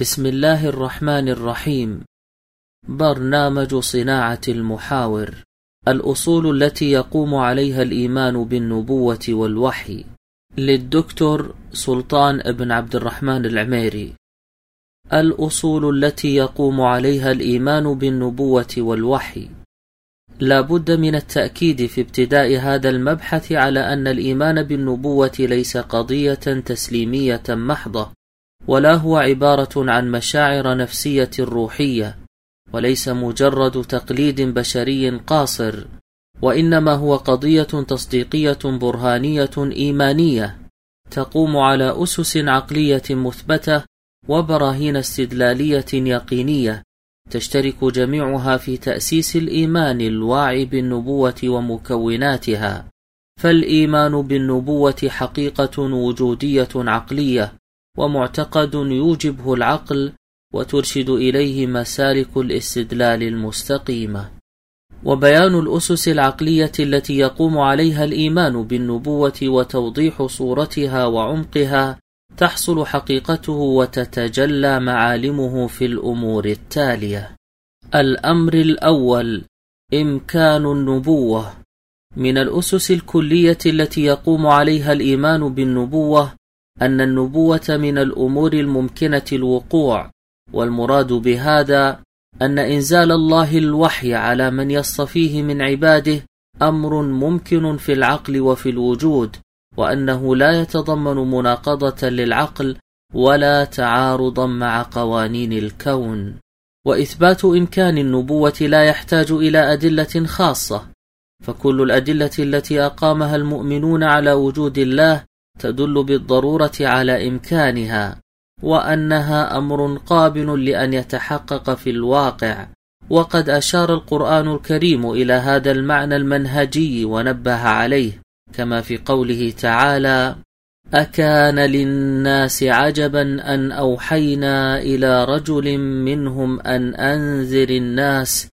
بسم الله الرحمن الرحيم برنامج صناعة المحاور الأصول التي يقوم عليها الإيمان بالنبوة والوحي للدكتور سلطان ابن عبد الرحمن العميري الأصول التي يقوم عليها الإيمان بالنبوة والوحي لا بد من التأكيد في ابتداء هذا المبحث على أن الإيمان بالنبوة ليس قضية تسليمية محضة ولا هو عبارة عن مشاعر نفسية روحية وليس مجرد تقليد بشري قاصر وإنما هو قضية تصديقية برهانية إيمانية تقوم على أسس عقلية مثبتة وبراهين استدلالية يقينية تشترك جميعها في تأسيس الإيمان الواعي بالنبوة ومكوناتها. فالإيمان بالنبوة حقيقة وجودية عقلية ومعتقد يوجبه العقل وترشد إليه مسالك الاستدلال المستقيمة. وبيان الأسس العقلية التي يقوم عليها الإيمان بالنبوة وتوضيح صورتها وعمقها تحصل حقيقته وتتجلى معالمه في الأمور التالية. الأمر الأول إمكان النبوة. من الأسس الكلية التي يقوم عليها الإيمان بالنبوة أن النبوة من الأمور الممكنة الوقوع والمراد بهذا أن إنزال الله الوحي على من يصطفيه من عباده أمر ممكن في العقل وفي الوجود وأنه لا يتضمن مناقضة للعقل ولا تعارضا مع قوانين الكون. وإثبات إمكان النبوة لا يحتاج إلى أدلة خاصة فكل الأدلة التي أقامها المؤمنون على وجود الله تدل بالضرورة على إمكانها وأنها أمر قابل لأن يتحقق في الواقع. وقد أشار القرآن الكريم إلى هذا المعنى المنهجي ونبه عليه كما في قوله تعالى أكان للناس عجبا أن أوحينا إلى رجل منهم أن أنذر الناس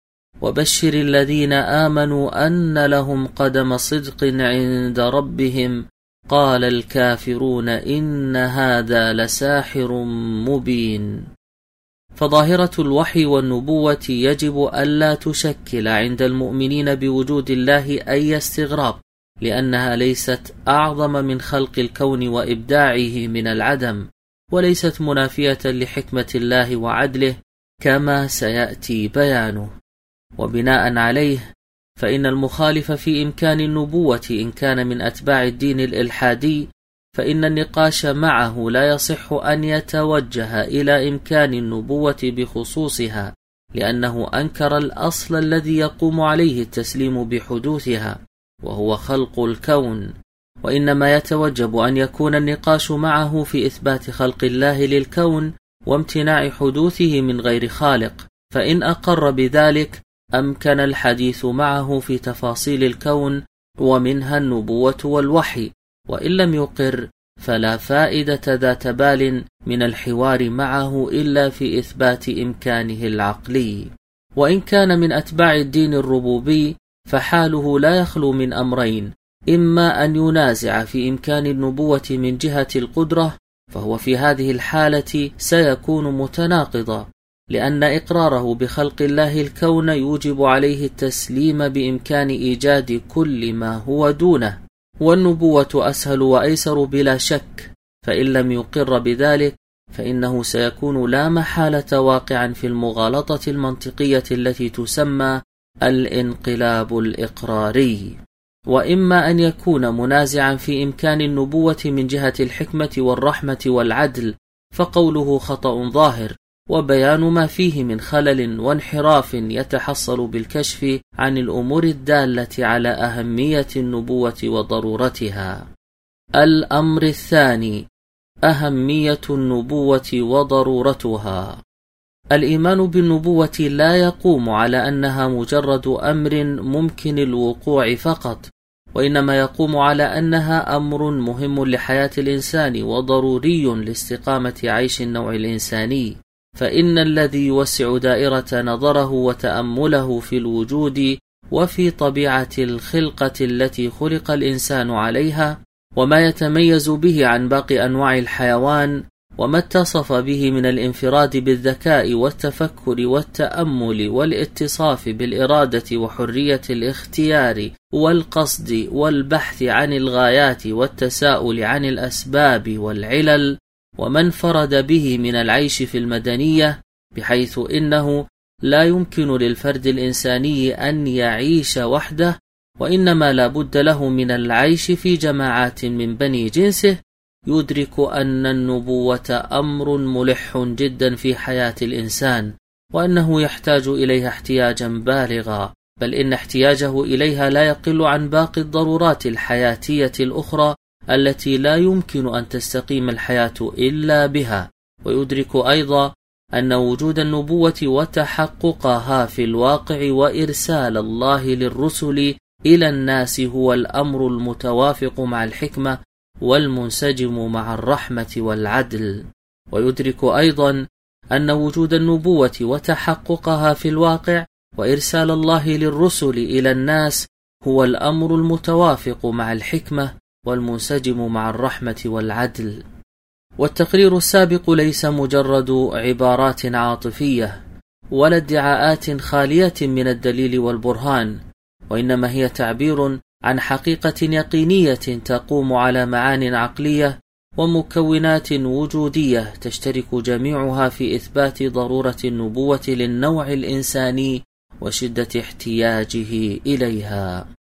وبشر الذين آمنوا أن لهم قدم صدق عند ربهم. قال الكافرون إن هذا لساحر مبين. فظاهرة الوحي والنبوة يجب ألا تشكل عند المؤمنين بوجود الله أي استغراب لأنها ليست أعظم من خلق الكون وإبداعه من العدم وليست منافية لحكمة الله وعدله كما سيأتي بيانه. وبناء عليه فإن المخالف في إمكان النبوة إن كان من أتباع الدين الإلحادي فإن النقاش معه لا يصح أن يتوجه إلى إمكان النبوة بخصوصها لأنه أنكر الأصل الذي يقوم عليه التسليم بحدوثها وهو خلق الكون. وإنما يتوجب أن يكون النقاش معه في إثبات خلق الله للكون وامتناع حدوثه من غير خالق فإن أقر بذلك أمكن الحديث معه في تفاصيل الكون ومنها النبوة والوحي وإن لم يقر فلا فائدة ذات بال من الحوار معه إلا في إثبات إمكانه العقلي. وإن كان من أتباع الدين الربوبي فحاله لا يخلو من أمرين إما أن ينازع في إمكان النبوة من جهة القدرة فهو في هذه الحالة سيكون متناقضا. لأن إقراره بخلق الله الكون يوجب عليه التسليم بإمكان إيجاد كل ما هو دونه والنبوة أسهل وأيسر بلا شك فإن لم يقر بذلك فإنه سيكون لا محالة واقعا في المغالطة المنطقية التي تسمى الانقلاب الإقراري. وإما أن يكون منازعا في إمكان النبوة من جهة الحكمة والرحمة والعدل فقوله خطأ ظاهر وبيان ما فيه من خلل وانحراف يتحصل بالكشف عن الأمور الدالة على أهمية النبوة وضرورتها. الأمر الثاني أهمية النبوة وضرورتها. الإيمان بالنبوة لا يقوم على أنها مجرد أمر ممكن الوقوع فقط، وإنما يقوم على أنها أمر مهم لحياة الإنسان وضروري لاستقامة عيش النوع الإنساني. فإن الذي يوسع دائرة نظره وتأمله في الوجود وفي طبيعة الخلقة التي خلق الإنسان عليها وما يتميز به عن باقي أنواع الحيوان وما اتصف به من الانفراد بالذكاء والتفكر والتأمل والاتصاف بالإرادة وحرية الاختيار والقصد والبحث عن الغايات والتساؤل عن الأسباب والعلل وما انفرد به من العيش في المدنية بحيث إنه لا يمكن للفرد الإنساني أن يعيش وحده وإنما لا بد له من العيش في جماعات من بني جنسه يدرك أن النبوة أمر ملح جدا في حياة الإنسان وأنه يحتاج إليها احتياجا بالغا بل إن احتياجه إليها لا يقل عن باقي الضرورات الحياتية الأخرى التي لا يمكن أن تستقيم الحياة إلا بها. ويدرك أيضا أن وجود النبوة وتحققها في الواقع وإرسال الله للرسل إلى الناس هو الأمر المتوافق مع الحكمة والمنسجم مع الرحمة والعدل. ويدرك أيضا أن وجود النبوة وتحققها في الواقع وإرسال الله للرسل إلى الناس هو الأمر المتوافق مع الحكمة والمنسجم مع الرحمة والعدل. والتقرير السابق ليس مجرد عبارات عاطفية ولا ادعاءات خاليه من الدليل والبرهان وإنما هي تعبير عن حقيقة يقينية تقوم على معان عقلية ومكونات وجودية تشترك جميعها في إثبات ضرورة النبوة للنوع الإنساني وشدة احتياجه إليها.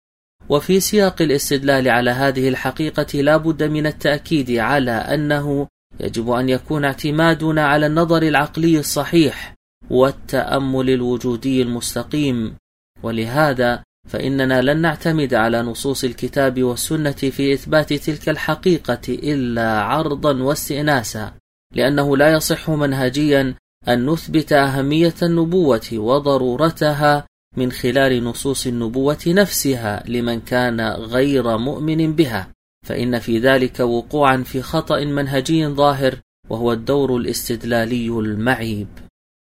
وفي سياق الاستدلال على هذه الحقيقة لا بد من التأكيد على أنه يجب أن يكون اعتمادنا على النظر العقلي الصحيح والتأمل الوجودي المستقيم. ولهذا فإننا لن نعتمد على نصوص الكتاب والسنة في إثبات تلك الحقيقة إلا عرضا واستئناسا لأنه لا يصح منهجيا أن نثبت أهمية النبوة وضرورتها من خلال نصوص النبوة نفسها لمن كان غير مؤمن بها فإن في ذلك وقوعا في خطأ منهجي ظاهر وهو الدور الاستدلالي المعيب.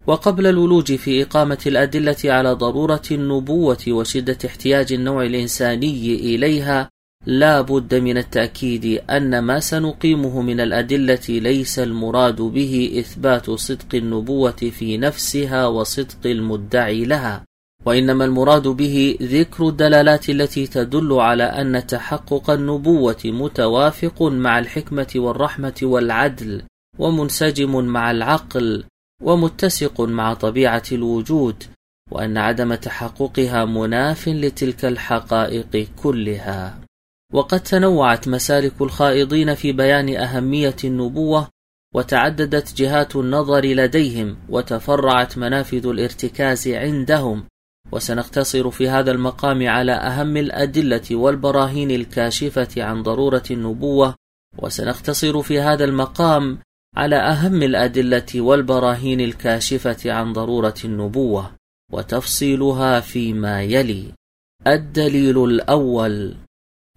وقبل الولوج في إقامة الأدلة على ضرورة النبوة وشدة احتياج النوع الإنساني إليها لا بد من التأكيد أن ما سنقيمه من الأدلة ليس المراد به إثبات صدق النبوة في نفسها وصدق المدعي لها. وإنما المراد به ذكر الدلالات التي تدل على أن تحقق النبوة متوافق مع الحكمة والرحمة والعدل ومنسجم مع العقل ومتسق مع طبيعة الوجود وأن عدم تحققها مناف لتلك الحقائق كلها. وقد تنوعت مسالك الخائضين في بيان أهمية النبوة وتعددت جهات النظر لديهم وتفرعت منافذ الارتكاز عندهم وسنقتصر في هذا المقام على أهم الأدلة والبراهين الكاشفة عن ضرورة النبوة وسنقتصر في هذا المقام على أهم الأدلة والبراهين الكاشفة عن ضرورة النبوة وتفصيلها فيما يلي. الدليل الأول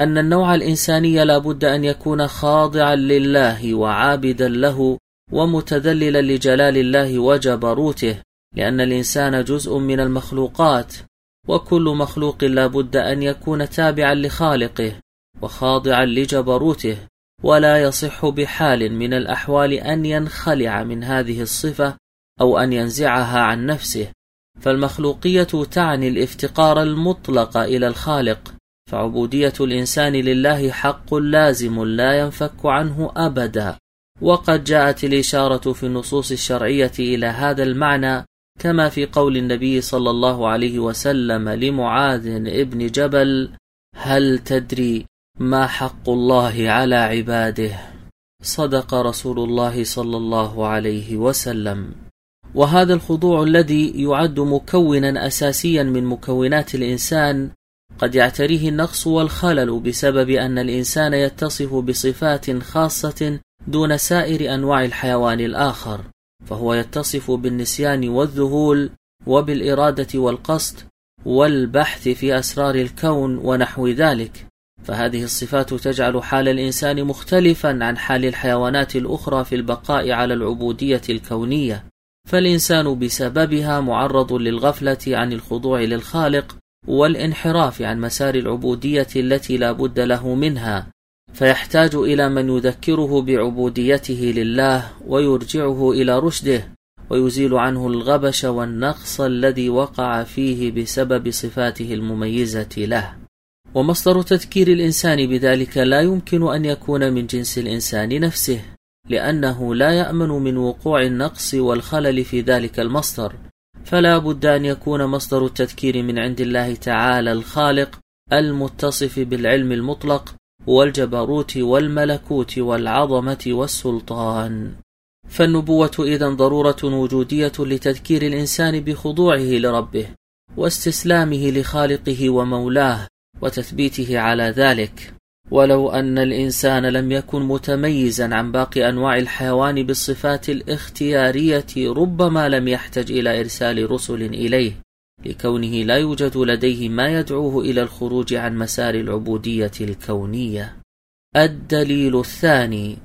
أن النوع الإنساني لا بد أن يكون خاضعا لله وعابدا له ومتذللا لجلال الله وجبروته لأن الإنسان جزء من المخلوقات وكل مخلوق لا بد أن يكون تابعا لخالقه وخاضعا لجبروته ولا يصح بحال من الأحوال أن ينخلع من هذه الصفة أو أن ينزعها عن نفسه. فالمخلوقية تعني الافتقار المطلق إلى الخالق. فعبودية الإنسان لله حق لازم لا ينفك عنه أبدا. وقد جاءت الإشارة في النصوص الشرعية إلى هذا المعنى كما في قول النبي صلى الله عليه وسلم لمعاذ ابن جبل هل تدري ما حق الله على عباده؟ صدق رسول الله صلى الله عليه وسلم. وهذا الخضوع الذي يعد مكونا أساسيا من مكونات الإنسان قد يعتريه النقص والخلل بسبب أن الإنسان يتصف بصفات خاصة دون سائر أنواع الحيوان الآخر. فهو يتصف بالنسيان والذهول وبالإرادة والقصد والبحث في أسرار الكون ونحو ذلك. فهذه الصفات تجعل حال الإنسان مختلفا عن حال الحيوانات الأخرى في البقاء على العبودية الكونية. فالإنسان بسببها معرض للغفلة عن الخضوع للخالق والانحراف عن مسار العبودية التي لا بد له منها. فيحتاج إلى من يذكره بعبوديته لله ويرجعه إلى رشده ويزيل عنه الغبش والنقص الذي وقع فيه بسبب صفاته المميزة له. ومصدر تذكير الإنسان بذلك لا يمكن أن يكون من جنس الإنسان نفسه لأنه لا يأمن من وقوع النقص والخلل في ذلك المصدر. فلا بد أن يكون مصدر التذكير من عند الله تعالى الخالق المتصف بالعلم المطلق والجبروت والملكوت والعظمة والسلطان. فالنبوة إذا ضرورة وجودية لتذكير الإنسان بخضوعه لربه واستسلامه لخالقه ومولاه وتثبيته على ذلك. ولو أن الإنسان لم يكن متميزا عن باقي أنواع الحيوان بالصفات الاختيارية ربما لم يحتج إلى إرسال رسل إليه. لكونه لا يوجد لديه ما يدعوه إلى الخروج عن مسار العبودية الكونية. الدليل الثاني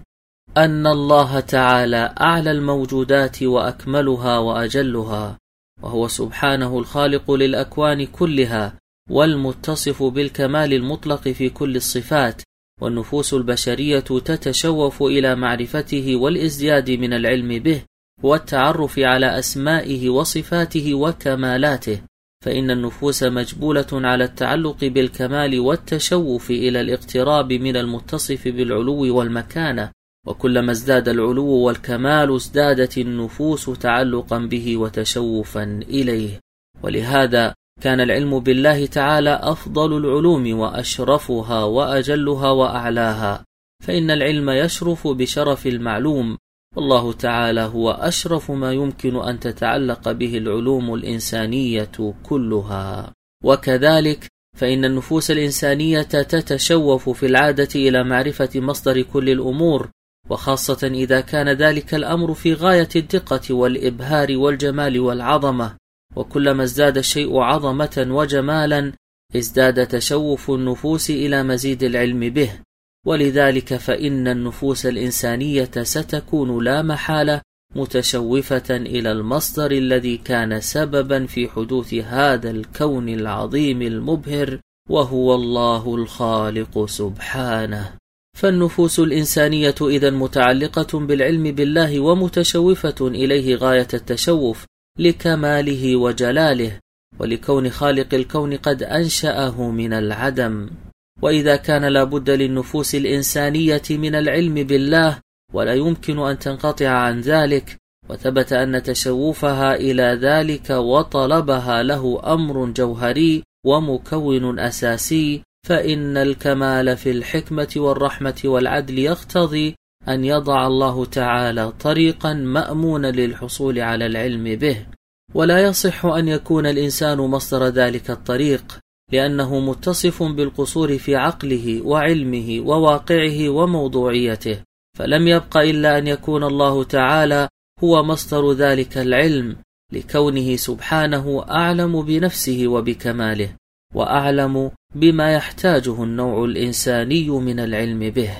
أن الله تعالى أعلى الموجودات وأكملها وأجلها وهو سبحانه الخالق للأكوان كلها والمتصف بالكمال المطلق في كل الصفات والنفوس البشرية تتشوف إلى معرفته والإزدياد من العلم به والتعرف على أسمائه وصفاته وكمالاته. فإن النفوس مجبولة على التعلق بالكمال والتشوف إلى الاقتراب من المتصف بالعلو والمكانة وكلما ازداد العلو والكمال ازدادت النفوس تعلقا به وتشوفا إليه. ولهذا كان العلم بالله تعالى أفضل العلوم وأشرفها وأجلها وأعلاها فإن العلم يشرف بشرف المعلوم والله تعالى هو أشرف ما يمكن أن تتعلق به العلوم الإنسانية كلها. وكذلك فإن النفوس الإنسانية تتشوف في العادة إلى معرفة مصدر كل الأمور وخاصة إذا كان ذلك الأمر في غاية الدقة والإبهار والجمال والعظمة. وكلما ازداد الشيء عظمة وجمالا ازداد تشوف النفوس إلى مزيد العلم به. ولذلك فإن النفوس الإنسانية ستكون لا محالة متشوفة إلى المصدر الذي كان سببا في حدوث هذا الكون العظيم المبهر وهو الله الخالق سبحانه. فالنفوس الإنسانية إذا متعلقة بالعلم بالله ومتشوفة إليه غاية التشوف لكماله وجلاله ولكون خالق الكون قد أنشأه من العدم. وإذا كان لابد للنفوس الإنسانية من العلم بالله ولا يمكن أن تنقطع عن ذلك. وثبت أن تشوفها إلى ذلك وطلبها له أمر جوهري ومكون أساسي. فإن الكمال في الحكمة والرحمة والعدل يقتضي أن يضع الله تعالى طريقا مأمونا للحصول على العلم به. ولا يصح أن يكون الإنسان مصدر ذلك الطريق. لأنه متصف بالقصور في عقله وعلمه وواقعه وموضوعيته فلم يبق إلا أن يكون الله تعالى هو مصدر ذلك العلم لكونه سبحانه أعلم بنفسه وبكماله وأعلم بما يحتاجه النوع الإنساني من العلم به.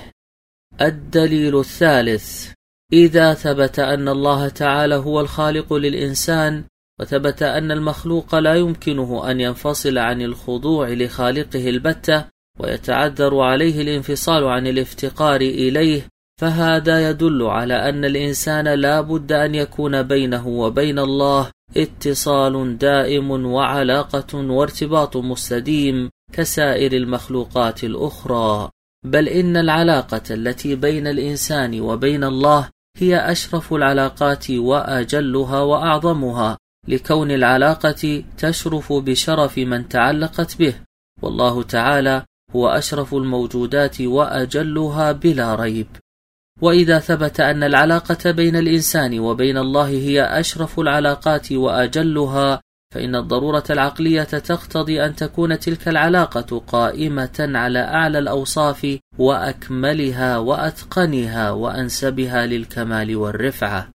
الدليل الثالث إذا ثبت أن الله تعالى هو الخالق للإنسان وثبت أن المخلوق لا يمكنه أن ينفصل عن الخضوع لخالقه البتة ويتعذر عليه الانفصال عن الافتقار إليه فهذا يدل على أن الإنسان لا بد أن يكون بينه وبين الله اتصال دائم وعلاقة وارتباط مستديم كسائر المخلوقات الأخرى. بل إن العلاقة التي بين الإنسان وبين الله هي أشرف العلاقات وأجلها وأعظمها لكون العلاقة تشرف بشرف من تعلقت به. والله تعالى هو أشرف الموجودات وأجلها بلا ريب. وإذا ثبت أن العلاقة بين الإنسان وبين الله هي أشرف العلاقات وأجلها فإن الضرورة العقلية تقتضي أن تكون تلك العلاقة قائمة على أعلى الأوصاف وأكملها وأتقنها وأنسبها للكمال والرفعة.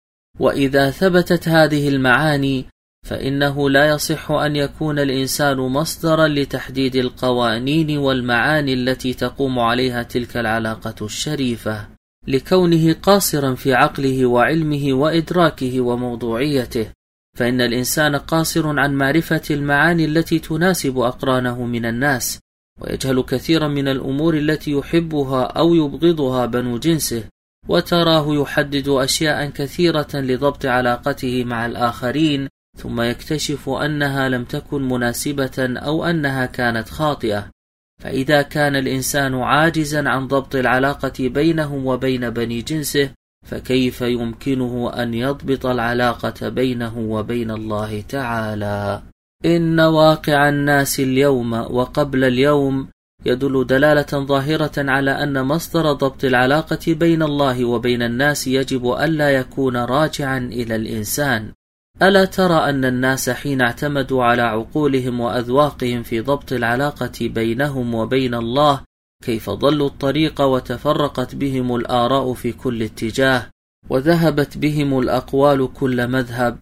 وإذا ثبتت هذه المعاني فإنه لا يصح أن يكون الإنسان مصدرا لتحديد القوانين والمعاني التي تقوم عليها تلك العلاقة الشريفة لكونه قاصرا في عقله وعلمه وإدراكه وموضوعيته فإن الإنسان قاصر عن معرفة المعاني التي تناسب أقرانه من الناس ويجهل كثيرا من الأمور التي يحبها أو يبغضها بنو جنسه. وتراه يحدد أشياء كثيرة لضبط علاقته مع الآخرين ثم يكتشف أنها لم تكن مناسبة أو أنها كانت خاطئة. فإذا كان الإنسان عاجزا عن ضبط العلاقة بينهم وبين بني جنسه فكيف يمكنه أن يضبط العلاقة بينه وبين الله تعالى؟ إن واقع الناس اليوم وقبل اليوم يدل دلالة ظاهرة على أن مصدر ضبط العلاقة بين الله وبين الناس يجب ألا يكون راجعا إلى الإنسان. ألا ترى أن الناس حين اعتمدوا على عقولهم وأذواقهم في ضبط العلاقة بينهم وبين الله كيف ضلوا الطريق وتفرقت بهم الآراء في كل اتجاه وذهبت بهم الأقوال كل مذهب؟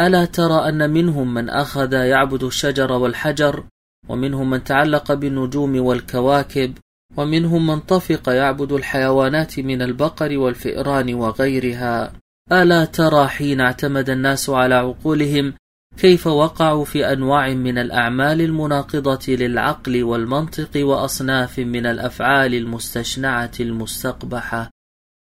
ألا ترى أن منهم من أخذ يعبد الشجر والحجر؟ ومنهم من تعلق بالنجوم والكواكب ومنهم من طفق يعبد الحيوانات من البقر والفئران وغيرها. ألا ترى حين اعتمد الناس على عقولهم كيف وقعوا في أنواع من الأعمال المناقضة للعقل والمنطق وأصناف من الأفعال المستشنعة المستقبحة؟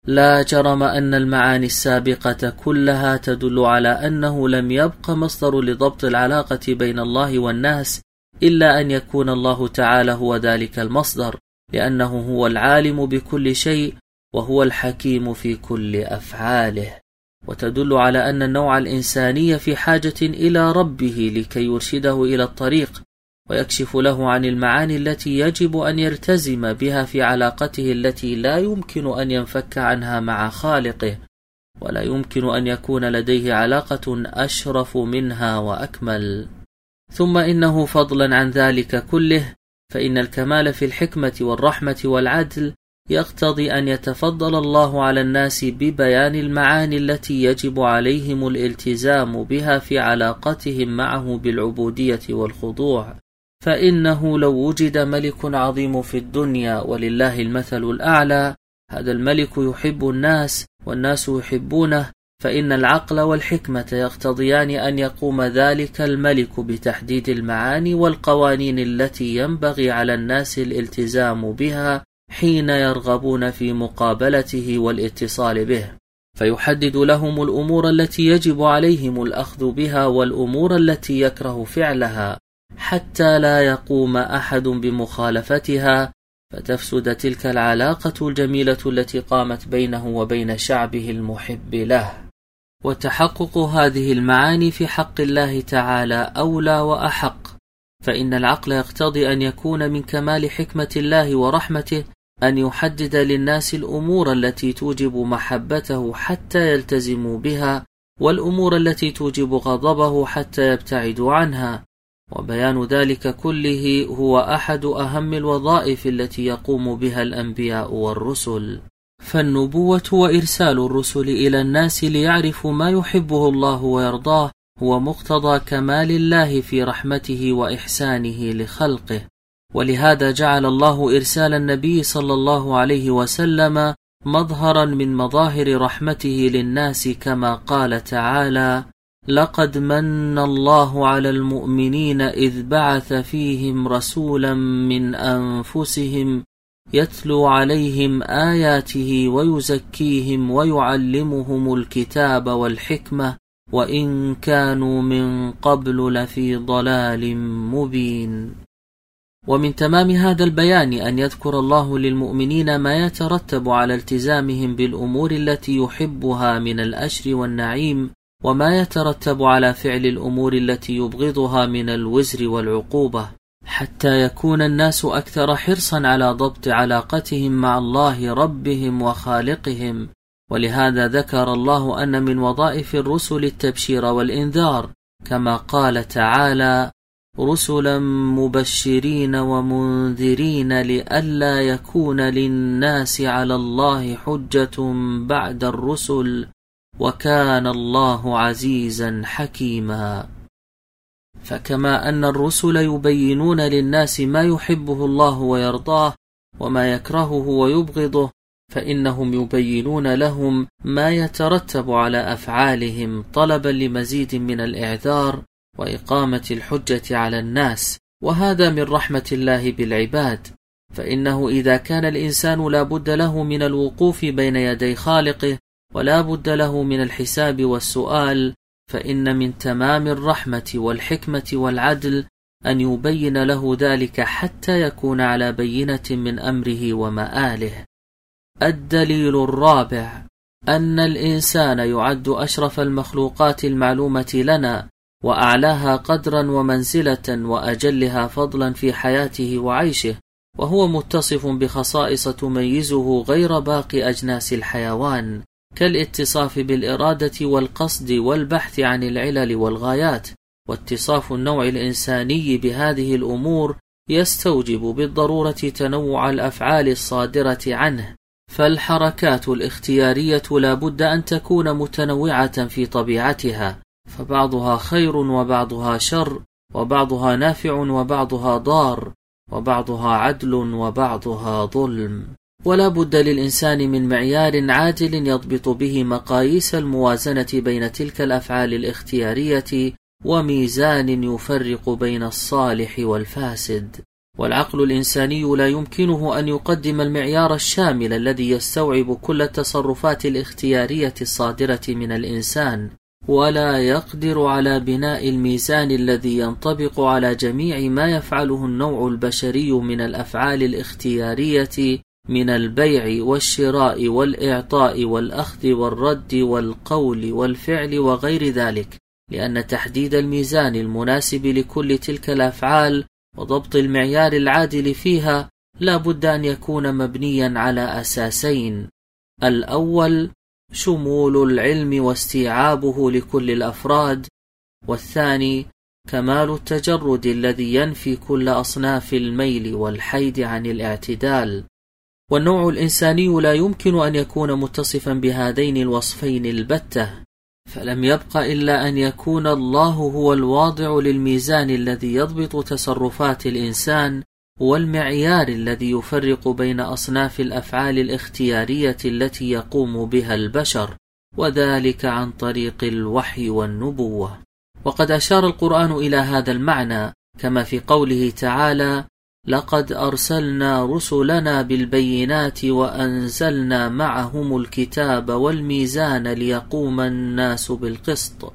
لا جرم أن المعاني السابقة كلها تدل على أنه لم يبق مصدر لضبط العلاقة بين الله والناس إلا أن يكون الله تعالى هو ذلك المصدر لأنه هو العالم بكل شيء وهو الحكيم في كل أفعاله. وتدل على أن النوع الإنساني في حاجة إلى ربه لكي يرشده إلى الطريق ويكشف له عن المعاني التي يجب أن يلتزم بها في علاقته التي لا يمكن أن ينفك عنها مع خالقه ولا يمكن أن يكون لديه علاقة أشرف منها وأكمل. ثم إنه فضلا عن ذلك كله فإن الكمال في الحكمة والرحمة والعدل يقتضي أن يتفضل الله على الناس ببيان المعاني التي يجب عليهم الالتزام بها في علاقتهم معه بالعبودية والخضوع. فإنه لو وجد ملك عظيم في الدنيا ولله المثل الأعلى هذا الملك يحب الناس والناس يحبونه فإن العقل والحكمة يقتضيان أن يقوم ذلك الملك بتحديد المعاني والقوانين التي ينبغي على الناس الالتزام بها حين يرغبون في مقابلته والاتصال به. فيحدد لهم الأمور التي يجب عليهم الأخذ بها والأمور التي يكره فعلها حتى لا يقوم أحد بمخالفتها. فتفسد تلك العلاقة الجميلة التي قامت بينه وبين شعبه المحب له. وتحقق هذه المعاني في حق الله تعالى أولى وأحق. فإن العقل يقتضي أن يكون من كمال حكمة الله ورحمته أن يحدد للناس الأمور التي توجب محبته حتى يلتزموا بها والأمور التي توجب غضبه حتى يبتعدوا عنها. وبيان ذلك كله هو أحد أهم الوظائف التي يقوم بها الأنبياء والرسل. فالنبوة وإرسال الرسل إلى الناس ليعرفوا ما يحبه الله ويرضاه هو مقتضى كمال الله في رحمته وإحسانه لخلقه. ولهذا جعل الله إرسال النبي صلى الله عليه وسلم مظهرا من مظاهر رحمته للناس كما قال تعالى لقد من الله على المؤمنين إذ بعث فيهم رسولا من أنفسهم يتلو عليهم آياته ويزكيهم ويعلمهم الكتاب والحكمة وإن كانوا من قبل لفي ضلال مبين. ومن تمام هذا البيان أن يذكر الله للمؤمنين ما يترتب على التزامهم بالأمور التي يحبها من الأشر والنعيم وما يترتب على فعل الأمور التي يبغضها من الوزر والعقوبة. حتى يكون الناس أكثر حرصا على ضبط علاقتهم مع الله ربهم وخالقهم. ولهذا ذكر الله أن من وظائف الرسل التبشير والإنذار كما قال تعالى رسلا مبشرين ومنذرين لئلا يكون للناس على الله حجة بعد الرسل وكان الله عزيزا حكيما. فكما أن الرسل يبينون للناس ما يحبه الله ويرضاه وما يكرهه ويبغضه فإنهم يبينون لهم ما يترتب على أفعالهم طلبا لمزيد من الإعذار وإقامة الحجة على الناس وهذا من رحمة الله بالعباد. فإنه إذا كان الإنسان لا بد له من الوقوف بين يدي خالقه ولا بد له من الحساب والسؤال فإن من تمام الرحمة والحكمة والعدل أن يبين له ذلك حتى يكون على بينة من أمره ومآله. الدليل الرابع أن الإنسان يعد أشرف المخلوقات المعلومة لنا وأعلاها قدرا ومنزلة وأجلها فضلا في حياته وعيشه وهو متصف بخصائص تميزه غير باقي أجناس الحيوان. كالاتصاف بالإرادة والقصد والبحث عن العلل والغايات واتصاف النوع الإنساني بهذه الأمور يستوجب بالضرورة تنوع الأفعال الصادرة عنه. فالحركات الاختيارية لا بد أن تكون متنوعة في طبيعتها فبعضها خير وبعضها شر وبعضها نافع وبعضها ضار وبعضها عدل وبعضها ظلم. ولا بد للإنسان من معيار عادل يضبط به مقاييس الموازنة بين تلك الأفعال الاختيارية وميزان يفرق بين الصالح والفاسد. والعقل الإنساني لا يمكنه أن يقدم المعيار الشامل الذي يستوعب كل التصرفات الاختيارية الصادرة من الإنسان ولا يقدر على بناء الميزان الذي ينطبق على جميع ما يفعله النوع البشري من الأفعال الاختيارية من البيع والشراء والإعطاء والأخذ والرد والقول والفعل وغير ذلك لأن تحديد الميزان المناسب لكل تلك الأفعال وضبط المعيار العادل فيها لا بد أن يكون مبنيا على أساسين. الأول شمول العلم واستيعابه لكل الأفراد والثاني كمال التجرد الذي ينفي كل أصناف الميل والحيد عن الاعتدال. والنوع الإنساني لا يمكن أن يكون متصفا بهذين الوصفين البتة فلم يبق إلا أن يكون الله هو الواضع للميزان الذي يضبط تصرفات الإنسان والمعيار الذي يفرق بين أصناف الأفعال الاختيارية التي يقوم بها البشر وذلك عن طريق الوحي والنبوة. وقد أشار القرآن إلى هذا المعنى كما في قوله تعالى لقد أرسلنا رسلنا بالبينات وأنزلنا معهم الكتاب والميزان ليقوم الناس بالقسط.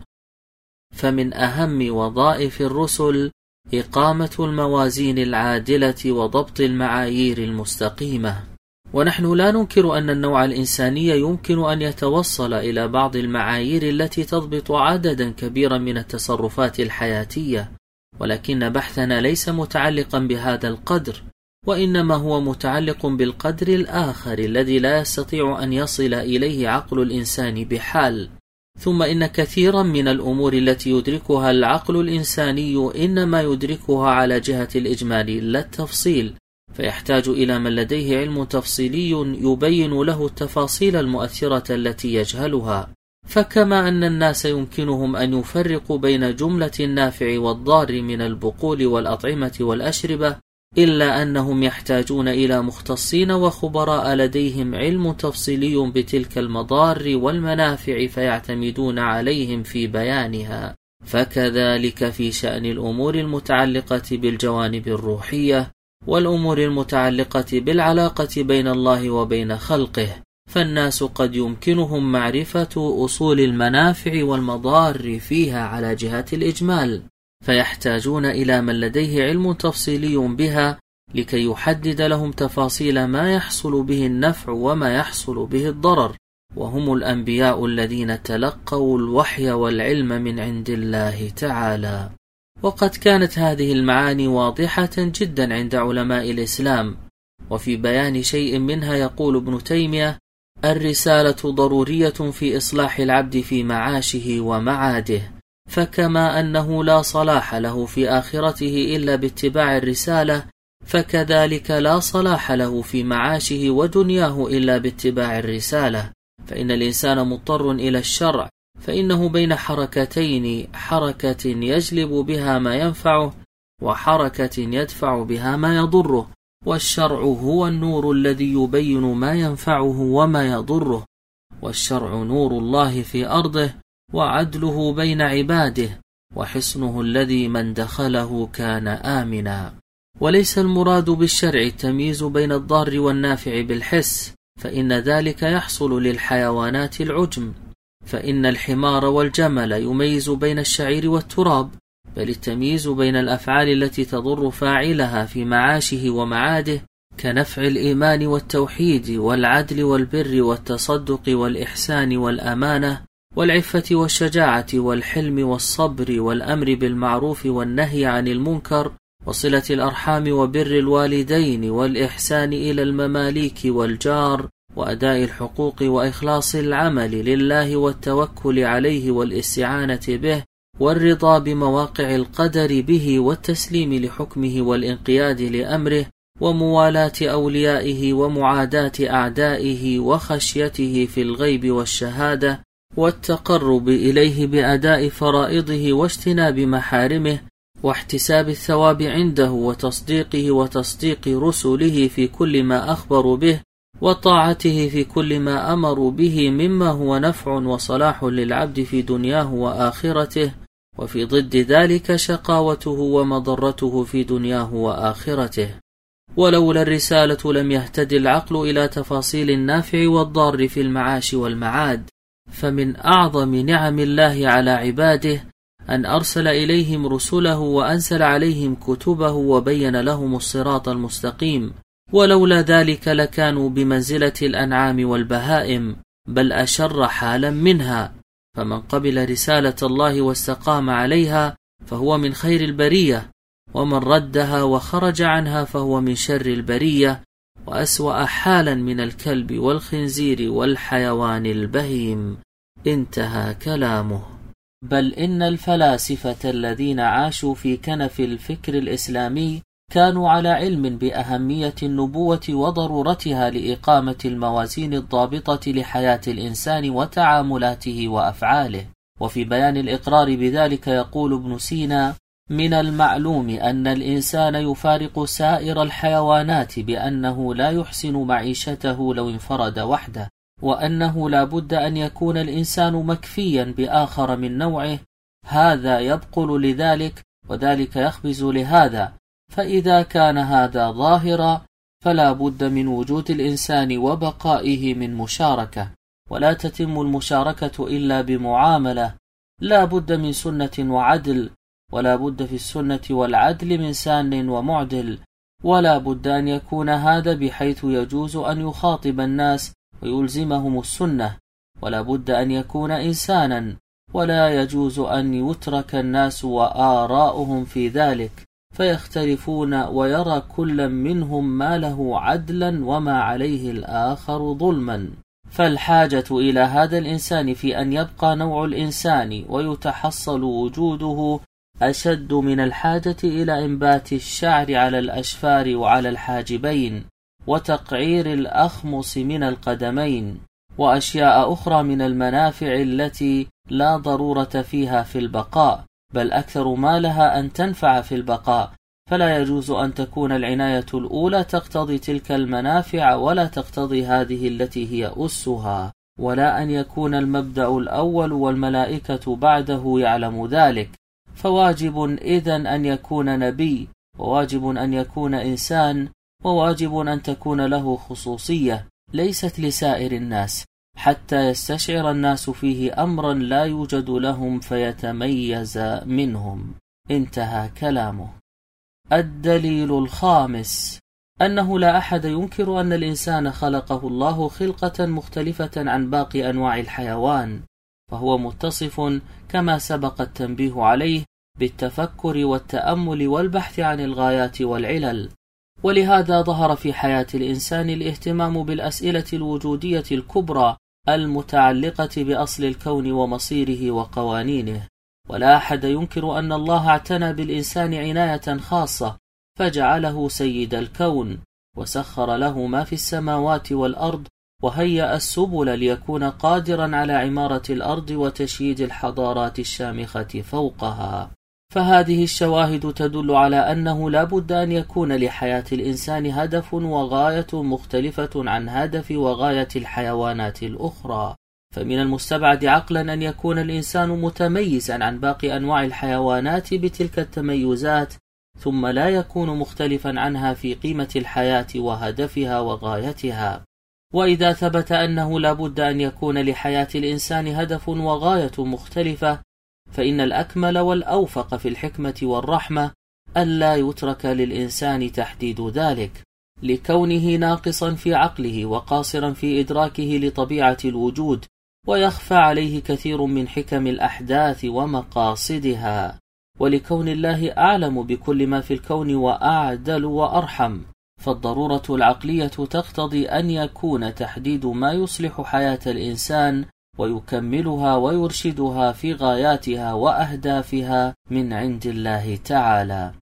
فمن أهم وظائف الرسل إقامة الموازين العادلة وضبط المعايير المستقيمة. ونحن لا ننكر أن النوع الإنساني يمكن أن يتوصل إلى بعض المعايير التي تضبط عددا كبيرا من التصرفات الحياتية. ولكن بحثنا ليس متعلقا بهذا القدر وإنما هو متعلق بالقدر الآخر الذي لا يستطيع أن يصل إليه عقل الإنسان بحال. ثم إن كثيرا من الأمور التي يدركها العقل الإنساني إنما يدركها على جهة الإجمال لا التفصيل فيحتاج إلى من لديه علم تفصيلي يبين له التفاصيل المؤثرة التي يجهلها. فكما أن الناس يمكنهم أن يفرقوا بين جملة النافع والضار من البقول والأطعمة والأشربة إلا أنهم يحتاجون إلى مختصين وخبراء لديهم علم تفصيلي بتلك المضار والمنافع فيعتمدون عليهم في بيانها. فكذلك في شأن الأمور المتعلقة بالجوانب الروحية والأمور المتعلقة بالعلاقة بين الله وبين خلقه. فالناس قد يمكنهم معرفة أصول المنافع والمضار فيها على جهة الإجمال فيحتاجون إلى من لديه علم تفصيلي بها لكي يحدد لهم تفاصيل ما يحصل به النفع وما يحصل به الضرر وهم الأنبياء الذين تلقوا الوحي والعلم من عند الله تعالى. وقد كانت هذه المعاني واضحة جدا عند علماء الإسلام وفي بيان شيء منها يقول ابن تيمية الرسالة ضرورية في إصلاح العبد في معاشه ومعاده فكما أنه لا صلاح له في آخرته إلا باتباع الرسالة فكذلك لا صلاح له في معاشه ودنياه إلا باتباع الرسالة. فإن الإنسان مضطر إلى الشرع فإنه بين حركتين حركة يجلب بها ما ينفعه وحركة يدفع بها ما يضره. والشرع هو النور الذي يبين ما ينفعه وما يضره والشرع نور الله في أرضه وعدله بين عباده وحصنه الذي من دخله كان آمنا. وليس المراد بالشرع التمييز بين الضار والنافع بالحس فإن ذلك يحصل للحيوانات العجم فإن الحمار والجمل يميز بين الشعير والتراب بل التمييز بين الأفعال التي تضر فاعلها في معاشه ومعاده كنفع الإيمان والتوحيد والعدل والبر والتصدق والإحسان والأمانة والعفة والشجاعة والحلم والصبر والأمر بالمعروف والنهي عن المنكر وصلة الأرحام وبر الوالدين والإحسان إلى المماليك والجار وأداء الحقوق وإخلاص العمل لله والتوكل عليه والإستعانة به والرضا بمواقع القدر به والتسليم لحكمه والانقياد لأمره وموالاة أوليائه ومعاداة أعدائه وخشيته في الغيب والشهادة والتقرب إليه بأداء فرائضه واجتناب محارمه واحتساب الثواب عنده وتصديقه وتصديق رسله في كل ما أخبروا به وطاعته في كل ما أمروا به مما هو نفع وصلاح للعبد في دنياه وآخرته وفي ضد ذلك شقاوته ومضرته في دنياه وآخرته. ولولا الرسالة لم يهتد العقل إلى تفاصيل النافع والضار في المعاش والمعاد. فمن أعظم نعم الله على عباده أن أرسل إليهم رسله وأنزل عليهم كتبه وبين لهم الصراط المستقيم. ولولا ذلك لكانوا بمنزلة الأنعام والبهائم بل أشر حالا منها. فمن قبل رسالة الله واستقام عليها فهو من خير البرية ومن ردها وخرج عنها فهو من شر البرية وأسوأ حالا من الكلب والخنزير والحيوان البهيم. انتهى كلامه. بل إن الفلاسفة الذين عاشوا في كنف الفكر الإسلامي كانوا على علم بأهمية النبوة وضرورتها لإقامة الموازين الضابطة لحياة الإنسان وتعاملاته وأفعاله. وفي بيان الإقرار بذلك يقول ابن سينا من المعلوم أن الإنسان يفارق سائر الحيوانات بأنه لا يحسن معيشته لو انفرد وحده وأنه لا بد أن يكون الإنسان مكفيا بآخر من نوعه. هذا يبقل لذلك وذلك يخبز لهذا فإذا كان هذا ظاهرا فلا بد من وجود الإنسان وبقائه من مشاركة. ولا تتم المشاركة إلا بمعاملة. لا بد من سنة وعدل ولا بد في السنة والعدل من سان ومعدل. ولا بد أن يكون هذا بحيث يجوز أن يخاطب الناس ويلزمهم السنة. ولا بد أن يكون إنسانا ولا يجوز أن يترك الناس وآراؤهم في ذلك. فيختلفون ويرى كل منهم ما له عدلا وما عليه الآخر ظلما. فالحاجة إلى هذا الإنسان في أن يبقى نوع الإنسان ويتحصل وجوده أشد من الحاجة إلى إنبات الشعر على الأشفار وعلى الحاجبين وتقعير الأخمص من القدمين وأشياء أخرى من المنافع التي لا ضرورة فيها في البقاء. بل أكثر ما لها أن تنفع في البقاء. فلا يجوز أن تكون العناية الأولى تقتضي تلك المنافع ولا تقتضي هذه التي هي أسها ولا أن يكون المبدأ الأول والملائكة بعده يعلم ذلك. فواجب إذا أن يكون نبي وواجب أن يكون إنسان وواجب أن تكون له خصوصية ليست لسائر الناس. حتى يستشعر الناس فيه أمرا لا يوجد لهم فيتميز منهم. انتهى كلامه. الدليل الخامس. أنه لا أحد ينكر أن الإنسان خلقه الله خلقة مختلفة عن باقي أنواع الحيوان فهو متصف كما سبق التنبيه عليه بالتفكر والتأمل والبحث عن الغايات والعلل. ولهذا ظهر في حياة الإنسان الاهتمام بالأسئلة الوجودية الكبرى المتعلقة بأصل الكون ومصيره وقوانينه ولا أحد ينكر أن الله اعتنى بالإنسان عناية خاصة فجعله سيد الكون وسخر له ما في السماوات والأرض وهيأ السبل ليكون قادرا على عمارة الأرض وتشييد الحضارات الشامخة فوقها. فهذه الشواهد تدل على أنه لا بد أن يكون لحياة الإنسان هدف وغاية مختلفة عن هدف وغاية الحيوانات الأخرى. فمن المستبعد عقلا أن يكون الإنسان متميزا عن باقي أنواع الحيوانات بتلك التميزات ثم لا يكون مختلفا عنها في قيمة الحياة وهدفها وغايتها. وإذا ثبت أنه لا بد أن يكون لحياة الإنسان هدف وغاية مختلفة فإن الأكمل والأوفق في الحكمة والرحمة ألا يترك للإنسان تحديد ذلك لكونه ناقصا في عقله وقاصرا في إدراكه لطبيعة الوجود ويخفى عليه كثير من حكم الأحداث ومقاصدها. ولكون الله أعلم بكل ما في الكون وأعدل وأرحم فالضرورة العقلية تقتضي أن يكون تحديد ما يصلح حياة الإنسان ويكملها ويرشدها في غاياتها وأهدافها من عند الله تعالى.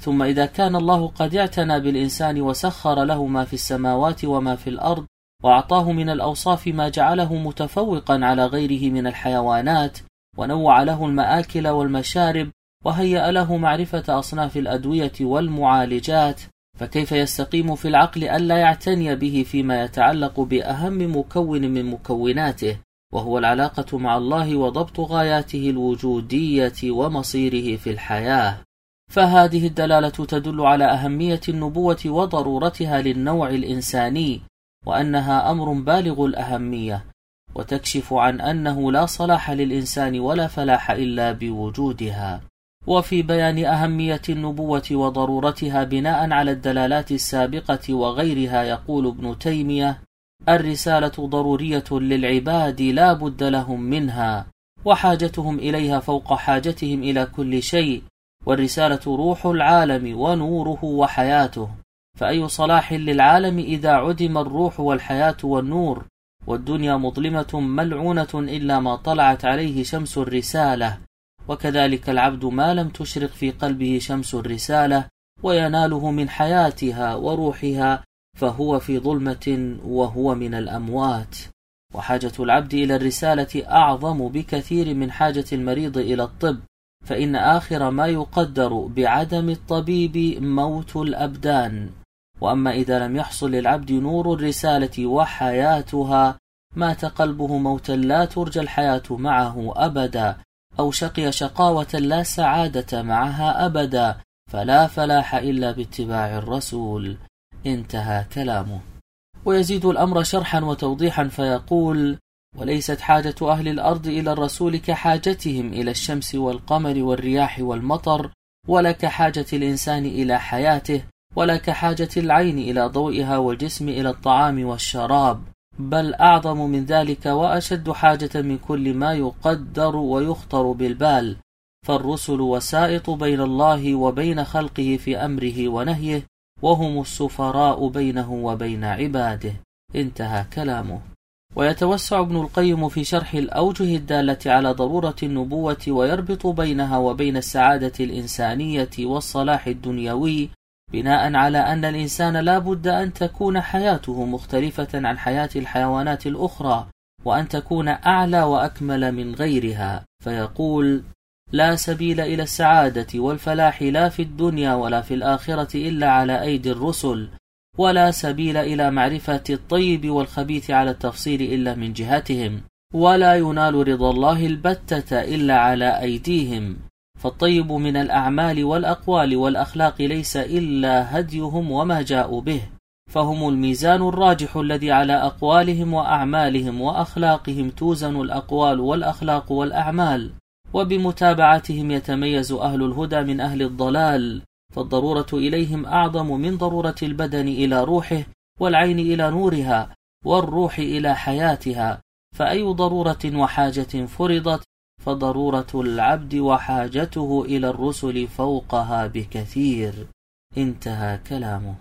ثم إذا كان الله قد اعتنى بالإنسان وسخر له ما في السماوات وما في الأرض وأعطاه من الأوصاف ما جعله متفوقا على غيره من الحيوانات ونوع له المآكل والمشارب وهيأ له معرفة أصناف الأدوية والمعالجات فكيف يستقيم في العقل ألا يعتني به فيما يتعلق بأهم مكون من مكوناته؟ وهو العلاقة مع الله وضبط غاياته الوجودية ومصيره في الحياة. فهذه الدلالة تدل على أهمية النبوة وضرورتها للنوع الإنساني وأنها أمر بالغ الأهمية وتكشف عن أنه لا صلاح للإنسان ولا فلاح إلا بوجودها. وفي بيان أهمية النبوة وضرورتها بناء على الدلالات السابقة وغيرها يقول ابن تيمية الرسالة ضرورية للعباد لا بد لهم منها وحاجتهم إليها فوق حاجتهم إلى كل شيء والرسالة روح العالم ونوره وحياته. فأي صلاح للعالم إذا عدم الروح والحياة والنور؟ والدنيا مظلمة ملعونة إلا ما طلعت عليه شمس الرسالة. وكذلك العبد ما لم تشرق في قلبه شمس الرسالة ويناله من حياتها وروحها فهو في ظلمة وهو من الأموات. وحاجة العبد إلى الرسالة أعظم بكثير من حاجة المريض إلى الطب فإن آخر ما يقدر بعدم الطبيب موت الأبدان. وأما إذا لم يحصل للعبد نور الرسالة وحياتها مات قلبه موتا لا ترجى الحياة معه أبدا أو شقي شقاوة لا سعادة معها أبدا فلا فلاح إلا باتباع الرسول. انتهى كلامه. ويزيد الأمر شرحا وتوضيحا فيقول وليست حاجة أهل الأرض إلى الرسول كحاجتهم إلى الشمس والقمر والرياح والمطر ولا كحاجة الإنسان إلى حياته ولا كحاجة العين إلى ضوئها والجسم إلى الطعام والشراب بل أعظم من ذلك وأشد حاجة من كل ما يقدر ويخطر بالبال فالرسل وسائط بين الله وبين خلقه في أمره ونهيه وهم السفراء بينه وبين عباده. انتهى كلامه. ويتوسع ابن القيم في شرح الأوجه الدالة على ضرورة النبوة ويربط بينها وبين السعادة الإنسانية والصلاح الدنيوي بناء على أن الإنسان لا بد أن تكون حياته مختلفة عن حياة الحيوانات الأخرى وأن تكون أعلى وأكمل من غيرها. فيقول لا سبيل إلى السعادة والفلاح لا في الدنيا ولا في الآخرة إلا على أيدي الرسل ولا سبيل إلى معرفة الطيب والخبيث على التفصيل إلا من جهتهم ولا ينال رضا الله البتة إلا على أيديهم. فالطيب من الأعمال والأقوال والأخلاق ليس إلا هديهم وما جاءوا به فهم الميزان الراجح الذي على أقوالهم وأعمالهم وأخلاقهم توزن الأقوال والأخلاق والأعمال. وبمتابعتهم يتميز أهل الهدى من أهل الضلال فالضرورة إليهم أعظم من ضرورة البدن إلى روحه والعين إلى نورها والروح إلى حياتها. فأي ضرورة وحاجة فرضت فضرورة العبد وحاجته إلى الرسل فوقها بكثير. انتهى كلامه.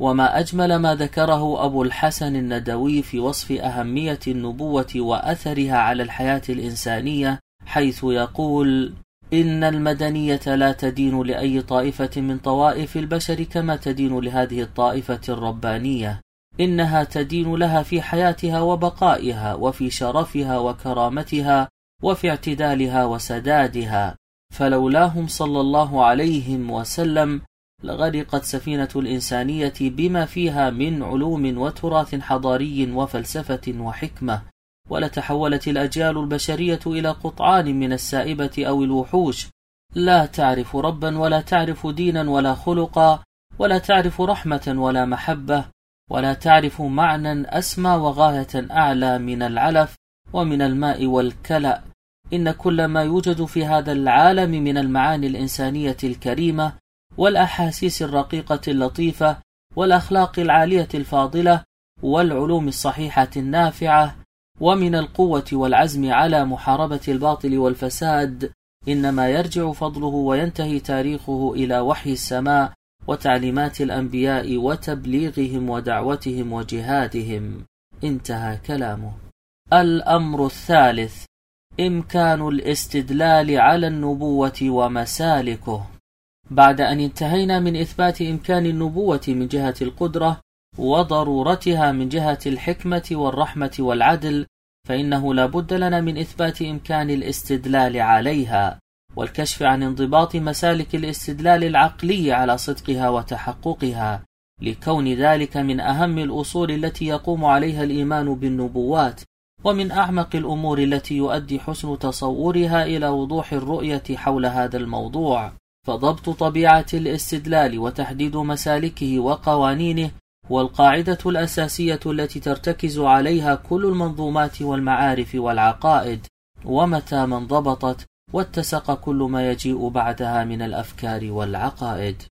وما أجمل ما ذكره أبو الحسن الندوي في وصف أهمية النبوة وأثرها على الحياة الإنسانية حيث يقول إن المدنية لا تدين لأي طائفة من طوائف البشر كما تدين لهذه الطائفة الربانية. إنها تدين لها في حياتها وبقائها وفي شرفها وكرامتها وفي اعتدالها وسدادها. فلولاهم صلى الله عليهم وسلم لغرقت سفينة الإنسانية بما فيها من علوم وتراث حضاري وفلسفة وحكمة. ولتحولت الأجيال البشرية إلى قطعان من السائبة أو الوحوش. لا تعرف ربا ولا تعرف دينا ولا خلقا ولا تعرف رحمة ولا محبة ولا تعرف معنى أسمى وغاية أعلى من العلف ومن الماء والكلأ. إن كل ما يوجد في هذا العالم من المعاني الإنسانية الكريمة والأحاسيس الرقيقة اللطيفة والأخلاق العالية الفاضلة والعلوم الصحيحة النافعة ومن القوة والعزم على محاربة الباطل والفساد إنما يرجع فضله وينتهي تاريخه إلى وحي السماء وتعليمات الأنبياء وتبليغهم ودعوتهم وجهادهم. انتهى كلامه. الأمر الثالث إمكان الاستدلال على النبوة ومسالكه. بعد أن انتهينا من إثبات إمكان النبوة من جهة القدرة وضرورتها من جهة الحكمة والرحمة والعدل فإنه لا بد لنا من إثبات إمكان الاستدلال عليها والكشف عن انضباط مسالك الاستدلال العقلي على صدقها وتحققها لكون ذلك من أهم الأصول التي يقوم عليها الإيمان بالنبوات ومن أعمق الأمور التي يؤدي حسن تصورها إلى وضوح الرؤية حول هذا الموضوع. فضبط طبيعة الاستدلال وتحديد مسالكه وقوانينه والقاعدة الأساسية التي ترتكز عليها كل المنظومات والمعارف والعقائد ومتى ما انضبطت واتسق كل ما يجيء بعدها من الأفكار والعقائد.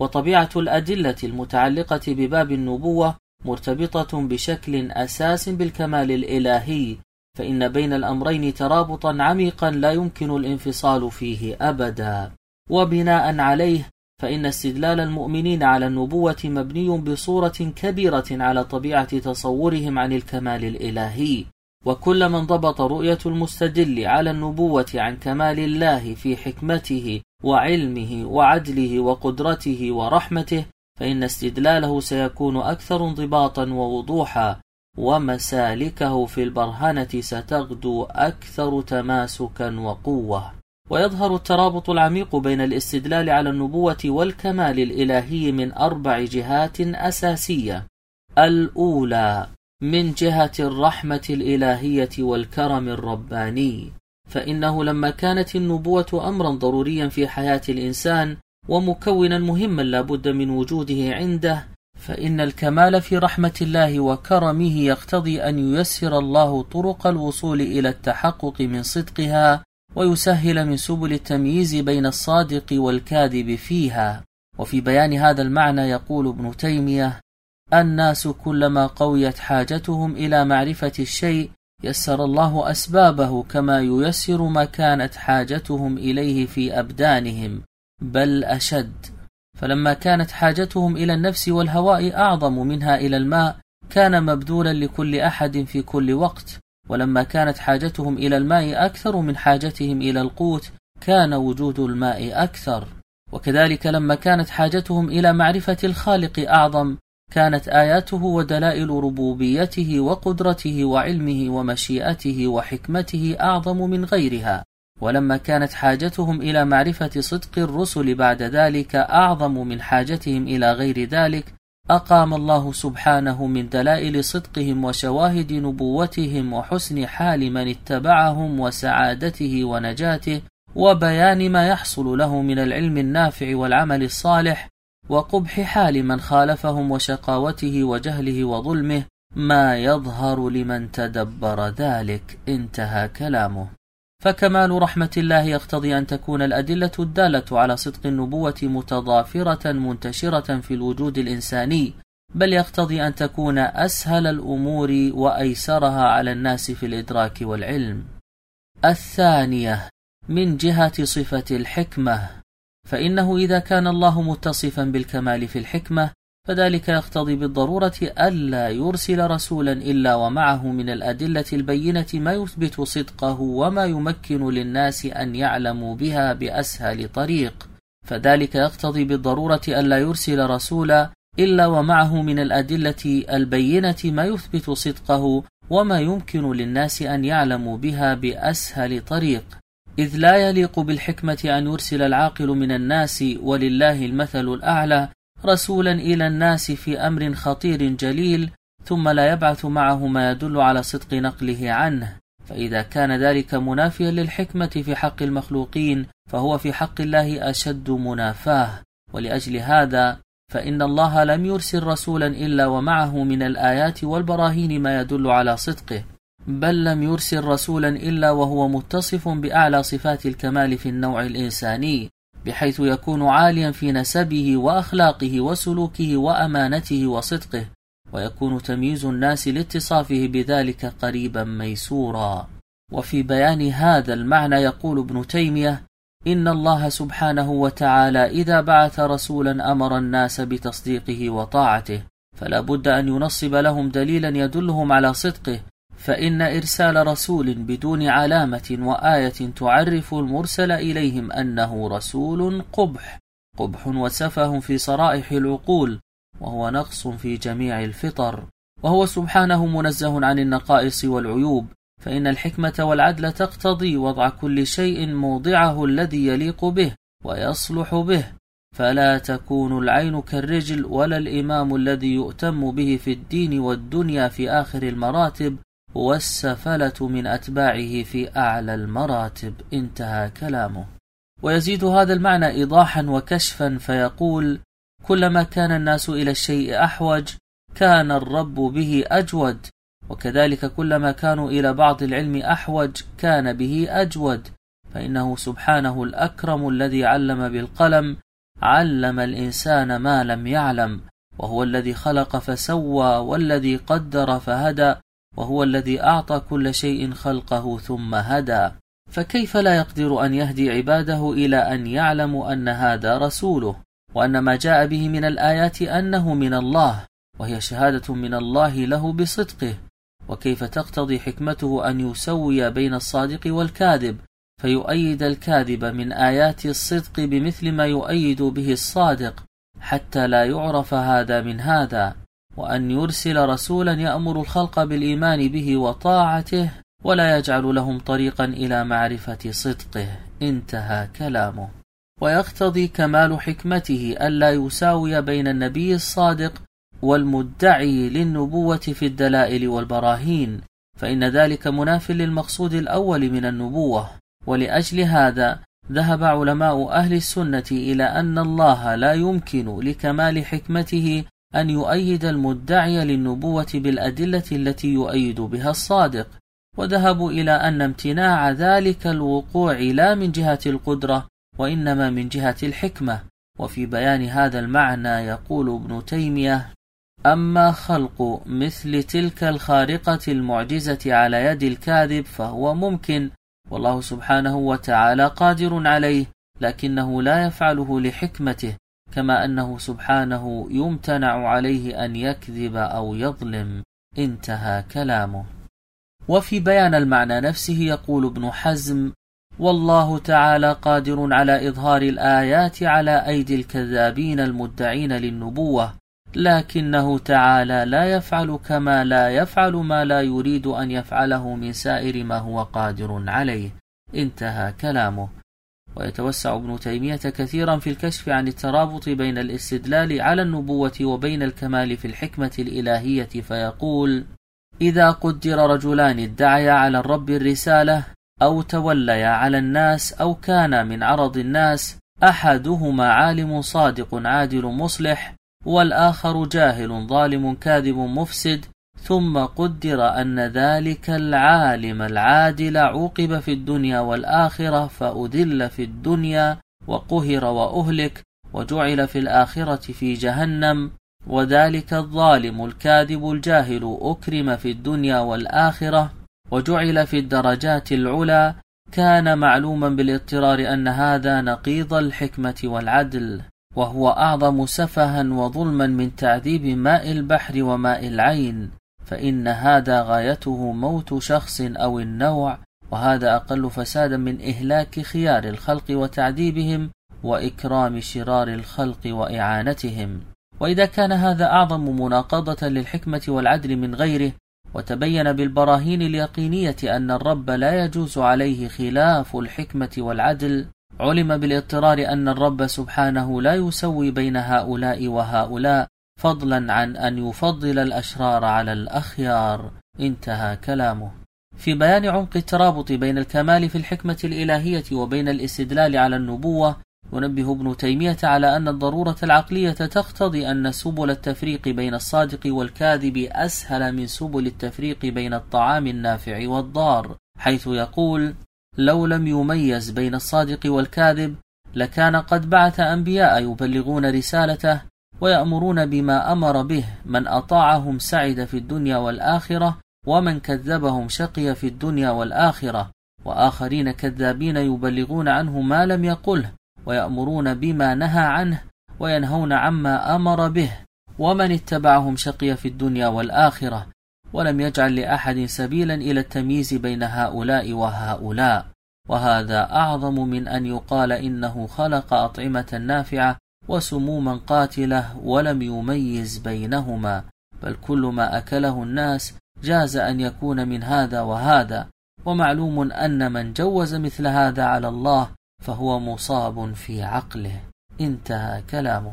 وطبيعة الأدلة المتعلقة بباب النبوة مرتبطة بشكل أساس بالكمال الإلهي فإن بين الأمرين ترابطا عميقا لا يمكن الانفصال فيه أبدا. وبناء عليه فإن استدلال المؤمنين على النبوة مبني بصورة كبيرة على طبيعة تصورهم عن الكمال الإلهي. وكلما انضبط رؤية المستدل على النبوة عن كمال الله في حكمته وعلمه وعدله وقدرته ورحمته فإن استدلاله سيكون أكثر انضباطا ووضوحا ومسالكه في البرهنة ستغدو أكثر تماسكا وقوة. ويظهر الترابط العميق بين الاستدلال على النبوة والكمال الإلهي من أربع جهات أساسية. الأولى من جهة الرحمة الإلهية والكرم الرباني. فإنه لما كانت النبوة أمرا ضروريا في حياة الإنسان ومكونا مهما لا بد من وجوده عنده فإن الكمال في رحمة الله وكرمه يقتضي أن ييسر الله طرق الوصول إلى التحقق من صدقها ويسهل من سبل التمييز بين الصادق والكاذب فيها. وفي بيان هذا المعنى يقول ابن تيمية الناس كلما قويت حاجتهم إلى معرفة الشيء يسر الله أسبابه كما ييسر ما كانت حاجتهم إليه في أبدانهم بل أشد. فلما كانت حاجتهم إلى النفس والهواء أعظم منها إلى الماء كان مبذولا لكل أحد في كل وقت. ولما كانت حاجتهم إلى الماء أكثر من حاجتهم إلى القوت كان وجود الماء أكثر. وكذلك لما كانت حاجتهم إلى معرفة الخالق أعظم كانت آياته ودلائل ربوبيته وقدرته وعلمه ومشيئته وحكمته أعظم من غيرها. ولما كانت حاجتهم إلى معرفة صدق الرسل بعد ذلك أعظم من حاجتهم إلى غير ذلك أقام الله سبحانه من دلائل صدقهم وشواهد نبوتهم وحسن حال من اتبعهم وسعادته ونجاته وبيان ما يحصل له من العلم النافع والعمل الصالح وقبح حال من خالفهم وشقاوته وجهله وظلمه ما يظهر لمن تدبر ذلك. انتهى كلامه. فكمال رحمة الله يقتضي أن تكون الأدلة الدالة على صدق النبوة متضافرة منتشرة في الوجود الإنساني بل يقتضي أن تكون أسهل الأمور وأيسرها على الناس في الإدراك والعلم. الثانية من جهة صفة الحكمة فإنه إذا كان الله متصفا بالكمال في الحكمة فذلك يقتضي بالضرورة ألا يرسل رسولا إلا ومعه من الأدلة البينة ما يثبت صدقه وما يمكن للناس أن يعلموا بها بأسهل طريق. فذلك يقتضي بالضرورة ألا يرسل رسولا إلا ومعه من الأدلة البينة ما يثبت صدقه وما يمكن للناس أن يعلموا بها بأسهل طريق. إذ لا يليق بالحكمة أن يرسل العاقل من الناس ولله المثل الأعلى رسولا إلى الناس في أمر خطير جليل ثم لا يبعث معه ما يدل على صدق نقله عنه. فإذا كان ذلك منافيا للحكمة في حق المخلوقين فهو في حق الله أشد منافاة. ولأجل هذا فإن الله لم يرسل رسولا إلا ومعه من الآيات والبراهين ما يدل على صدقه. بل لم يرسل رسولا إلا وهو متصف بأعلى صفات الكمال في النوع الإنساني. بحيث يكون عاليا في نسبه وأخلاقه وسلوكه وأمانته وصدقه ويكون تمييز الناس لاتصافه بذلك قريبا ميسورا. وفي بيان هذا المعنى يقول ابن تيمية إن الله سبحانه وتعالى إذا بعث رسولا أمر الناس بتصديقه وطاعته فلا بد أن ينصب لهم دليلا يدلهم على صدقه فإن إرسال رسول بدون علامة وآية تعرف المرسل إليهم أنه رسول قبح قبح وسفه في صرائح العقول وهو نقص في جميع الفطر. وهو سبحانه منزه عن النقائص والعيوب فإن الحكمة والعدل تقتضي وضع كل شيء موضعه الذي يليق به ويصلح به. فلا تكون العين كالرجل ولا الإمام الذي يؤتم به في الدين والدنيا في آخر المراتب والسفلة من أتباعه في أعلى المراتب. انتهى كلامه. ويزيد هذا المعنى إيضاحا وكشفا فيقول كلما كان الناس إلى الشيء أحوج كان الرب به أجود. وكذلك كلما كانوا إلى بعض العلم أحوج كان به أجود. فإنه سبحانه الأكرم الذي علم بالقلم علم الإنسان ما لم يعلم. وهو الذي خلق فسوى والذي قدر فهدى. وهو الذي أعطى كل شيء خلقه ثم هدى. فكيف لا يقدر أن يهدي عباده إلى أن يعلموا أن هذا رسوله؟ وأن ما جاء به من الآيات أنه من الله وهي شهادة من الله له بصدقه. وكيف تقتضي حكمته أن يسوي بين الصادق والكاذب فيؤيد الكاذب من آيات الصدق بمثل ما يؤيد به الصادق حتى لا يعرف هذا من هذا. وأن يرسل رسولا يأمر الخلق بالإيمان به وطاعته ولا يجعل لهم طريقا إلى معرفة صدقه. انتهى كلامه. ويقتضي كمال حكمته ألا يساوي بين النبي الصادق والمدعي للنبوة في الدلائل والبراهين فإن ذلك مناف للمقصود الأول من النبوة. ولأجل هذا ذهب علماء أهل السنة إلى أن الله لا يمكن لكمال حكمته أن يؤيد المدعي للنبوة بالأدلة التي يؤيد بها الصادق وذهبوا إلى أن امتناع ذلك الوقوع لا من جهة القدرة وإنما من جهة الحكمة. وفي بيان هذا المعنى يقول ابن تيمية أما خلق مثل تلك الخارقة المعجزة على يد الكاذب فهو ممكن والله سبحانه وتعالى قادر عليه لكنه لا يفعله لحكمته. كما أنه سبحانه يمتنع عليه أن يكذب أو يظلم. انتهى كلامه. وفي بيان المعنى نفسه يقول ابن حزم والله تعالى قادر على إظهار الآيات على أيدي الكذابين المدعين للنبوة لكنه تعالى لا يفعل كما لا يفعل ما لا يريد أن يفعله من سائر ما هو قادر عليه. انتهى كلامه. ويتوسع ابن تيمية كثيرا في الكشف عن الترابط بين الاستدلال على النبوة وبين الكمال في الحكمة الإلهية فيقول إذا قدر رجلان ادعيا على الرب الرسالة أو توليا على الناس أو كان من عرض الناس أحدهما عالم صادق عادل مصلح والآخر جاهل ظالم كاذب مفسد ثم قدر أن ذلك العالم العادل عوقب في الدنيا والآخرة فأذل في الدنيا وقهر وأهلك وجعل في الآخرة في جهنم وذلك الظالم الكاذب الجاهل أكرم في الدنيا والآخرة وجعل في الدرجات العلى كان معلوما بالاضطرار أن هذا نقيض الحكمة والعدل وهو أعظم سفها وظلما من تعذيب ماء البحر وماء العين. فإن هذا غايته موت شخص أو النوع وهذا أقل فسادا من إهلاك خيار الخلق وتعذيبهم وإكرام شرار الخلق وإعانتهم. وإذا كان هذا أعظم مناقضة للحكمة والعدل من غيره وتبين بالبراهين اليقينية أن الرب لا يجوز عليه خلاف الحكمة والعدل علم بالاضطرار أن الرب سبحانه لا يسوي بين هؤلاء وهؤلاء فضلا عن أن يفضل الأشرار على الأخيار. انتهى كلامه. في بيان عمق الترابط بين الكمال في الحكمة الإلهية وبين الاستدلال على النبوة ينبه ابن تيمية على أن الضرورة العقلية تقتضي أن سبل التفريق بين الصادق والكاذب أسهل من سبل التفريق بين الطعام النافع والضار حيث يقول لو لم يميز بين الصادق والكاذب لكان قد بعث أنبياء يبلغون رسالته ويأمرون بما أمر به من أطاعهم سعد في الدنيا والآخرة ومن كذبهم شقي في الدنيا والآخرة. وآخرين كذابين يبلغون عنه ما لم يقله ويأمرون بما نهى عنه وينهون عما أمر به. ومن اتبعهم شقي في الدنيا والآخرة ولم يجعل لأحد سبيلا إلى التمييز بين هؤلاء وهؤلاء. وهذا أعظم من أن يقال إنه خلق أطعمة نافعة وسموما قاتلة ولم يميز بينهما بل كل ما أكله الناس جاز أن يكون من هذا وهذا ومعلوم أن من جوز مثل هذا على الله فهو مصاب في عقله. انتهى كلامه.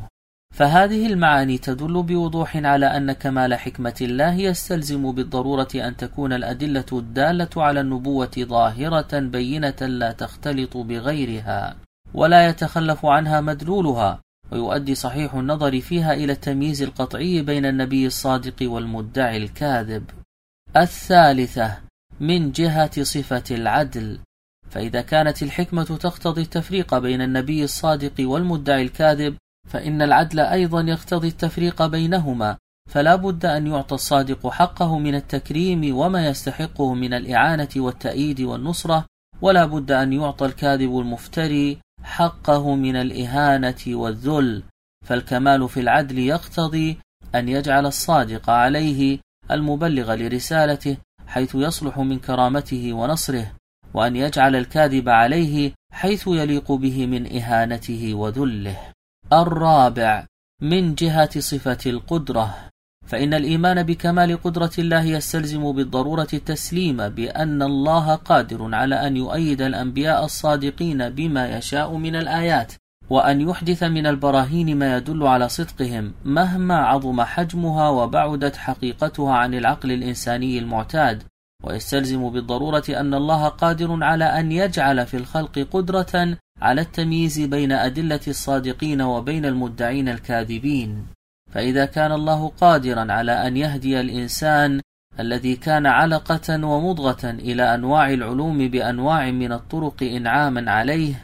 فهذه المعاني تدل بوضوح على أن كمال حكمة الله يستلزم بالضرورة أن تكون الأدلة الدالة على النبوة ظاهرة بينة لا تختلط بغيرها ولا يتخلف عنها مدلولها. ويؤدي صحيح النظر فيها إلى التمييز القطعي بين النبي الصادق والمدعي الكاذب. الثالثة من جهة صفة العدل. فإذا كانت الحكمة تقتضي التفريق بين النبي الصادق والمدعي الكاذب فإن العدل أيضا يقتضي التفريق بينهما. فلا بد أن يعطى الصادق حقه من التكريم وما يستحقه من الإعانة والتأييد والنصرة ولا بد أن يعطى الكاذب المفتري حقه من الإهانة والذل فالكمال في العدل يقتضي أن يجعل الصادق عليه المبلغ لرسالته حيث يصلح من كرامته ونصره وأن يجعل الكاذب عليه حيث يليق به من إهانته وذله. الرابع من جهة صفة القدرة. فإن الإيمان بكمال قدرة الله يستلزم بالضرورة التسليم بأن الله قادر على أن يؤيد الأنبياء الصادقين بما يشاء من الآيات وأن يحدث من البراهين ما يدل على صدقهم مهما عظم حجمها وبعدت حقيقتها عن العقل الإنساني المعتاد. ويستلزم بالضرورة أن الله قادر على أن يجعل في الخلق قدرة على التمييز بين أدلة الصادقين وبين المدعين الكاذبين. فإذا كان الله قادرا على أن يهدي الإنسان الذي كان علقة ومضغة إلى أنواع العلوم بأنواع من الطرق إنعاما عليه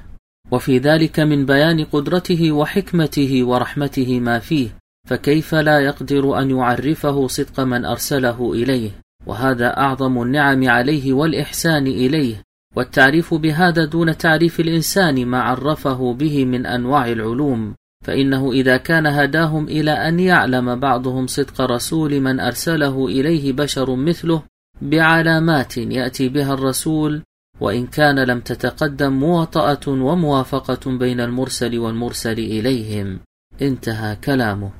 وفي ذلك من بيان قدرته وحكمته ورحمته ما فيه فكيف لا يقدر أن يعرفه صدق من أرسله إليه؟ وهذا أعظم النعم عليه والإحسان إليه. والتعريف بهذا دون تعريف الإنسان ما عرفه به من أنواع العلوم. فإنه إذا كان هداهم إلى أن يعلم بعضهم صدق رسول من أرسله إليه بشر مثله بعلامات يأتي بها الرسول وإن كان لم تتقدم مواطأة وموافقة بين المرسل والمرسل إليهم. انتهى كلامه.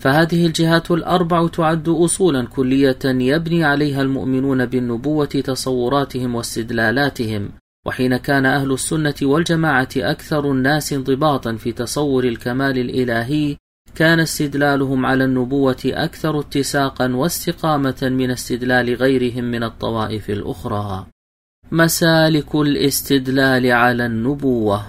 فهذه الجهات الأربع تعد أصولا كلية يبني عليها المؤمنون بالنبوة تصوراتهم واستدلالاتهم. وحين كان أهل السنة والجماعة أكثر الناس انضباطا في تصور الكمال الإلهي كان استدلالهم على النبوة أكثر اتساقا واستقامة من استدلال غيرهم من الطوائف الأخرى. مسالك الاستدلال على النبوة.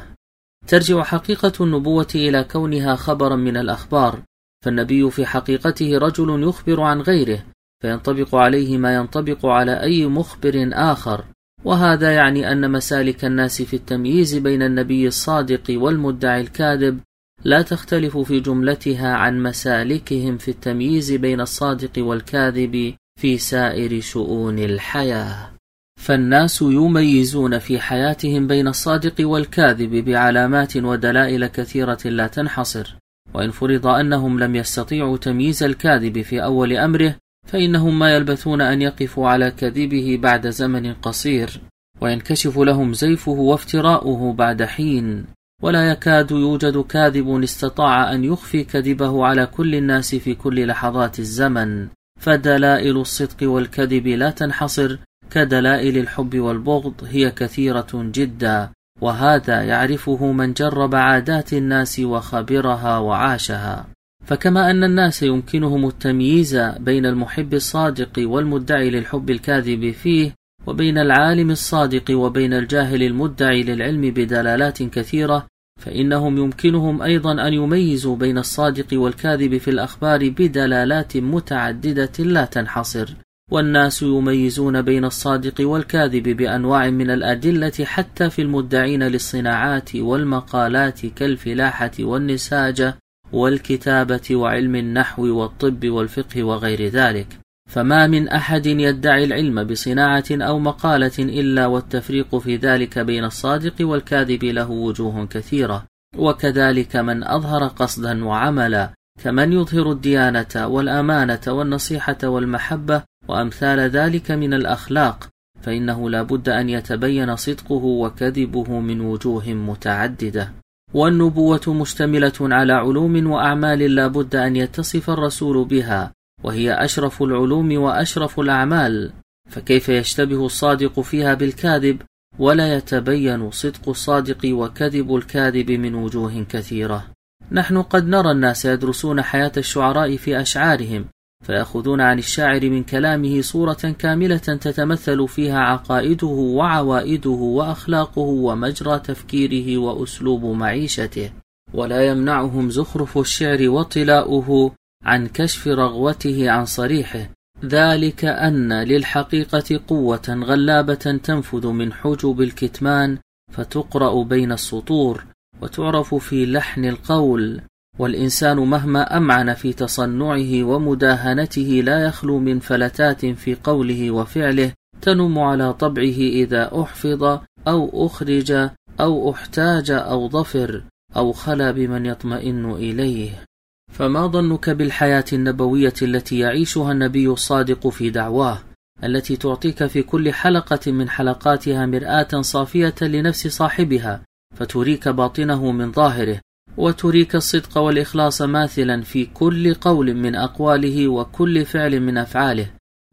ترجع حقيقة النبوة إلى كونها خبرا من الأخبار فالنبي في حقيقته رجل يخبر عن غيره فينطبق عليه ما ينطبق على أي مخبر آخر. وهذا يعني أن مسالك الناس في التمييز بين النبي الصادق والمدعي الكاذب لا تختلف في جملتها عن مسالكهم في التمييز بين الصادق والكاذب في سائر شؤون الحياة. فالناس يميزون في حياتهم بين الصادق والكاذب بعلامات ودلائل كثيرة لا تنحصر وإن فرض أنهم لم يستطيعوا تمييز الكاذب في أول أمره فإنهم ما يلبثون أن يقفوا على كذبه بعد زمن قصير وينكشف لهم زيفه وافتراؤه بعد حين. ولا يكاد يوجد كاذب استطاع أن يخفي كذبه على كل الناس في كل لحظات الزمن. فدلائل الصدق والكذب لا تنحصر كدلائل الحب والبغض هي كثيرة جدا. وهذا يعرفه من جرب عادات الناس وخبرها وعاشها. فكما أن الناس يمكنهم التمييز بين المحب الصادق والمدعي للحب الكاذب فيه وبين العالم الصادق وبين الجاهل المدعي للعلم بدلالات كثيرة فإنهم يمكنهم أيضا أن يميزوا بين الصادق والكاذب في الأخبار بدلالات متعددة لا تنحصر. والناس يميزون بين الصادق والكاذب بأنواع من الأدلة حتى في المدعين للصناعات والمقالات كالفلاحة والنساجة والكتابة وعلم النحو والطب والفقه وغير ذلك. فما من أحد يدعي العلم بصناعة أو مقالة إلا والتفريق في ذلك بين الصادق والكاذب له وجوه كثيرة. وكذلك من أظهر قصدا وعملا كمن يظهر الديانة والأمانة والنصيحة والمحبة وأمثال ذلك من الأخلاق فإنه لا بد أن يتبين صدقه وكذبه من وجوه متعددة. والنبوة مشتملة على علوم وأعمال لا بد أن يتصف الرسول بها وهي أشرف العلوم وأشرف الأعمال. فكيف يشتبه الصادق فيها بالكاذب؟ ولا يتبين صدق الصادق وكذب الكاذب من وجوه كثيرة. نحن قد نرى الناس يدرسون حياة الشعراء في أشعارهم فيأخذون عن الشاعر من كلامه صورة كاملة تتمثل فيها عقائده وعوائده وأخلاقه ومجرى تفكيره وأسلوب معيشته. ولا يمنعهم زخرف الشعر وطلاؤه عن كشف رغوته عن صريحه. ذلك أن للحقيقة قوة غلابة تنفذ من حجب الكتمان فتقرأ بين السطور وتعرف في لحن القول. والإنسان مهما أمعن في تصنعه ومداهنته لا يخلو من فلتات في قوله وفعله تنم على طبعه إذا أحفظ أو أخرج أو أحتاج أو ظفر أو خلا بمن يطمئن إليه. فما ظنك بالحياة النبوية التي يعيشها النبي الصادق في دعواه التي تعطيك في كل حلقة من حلقاتها مرآة صافية لنفس صاحبها فتريك باطنه من ظاهره وتريك الصدق والإخلاص ماثلا في كل قول من أقواله وكل فعل من أفعاله.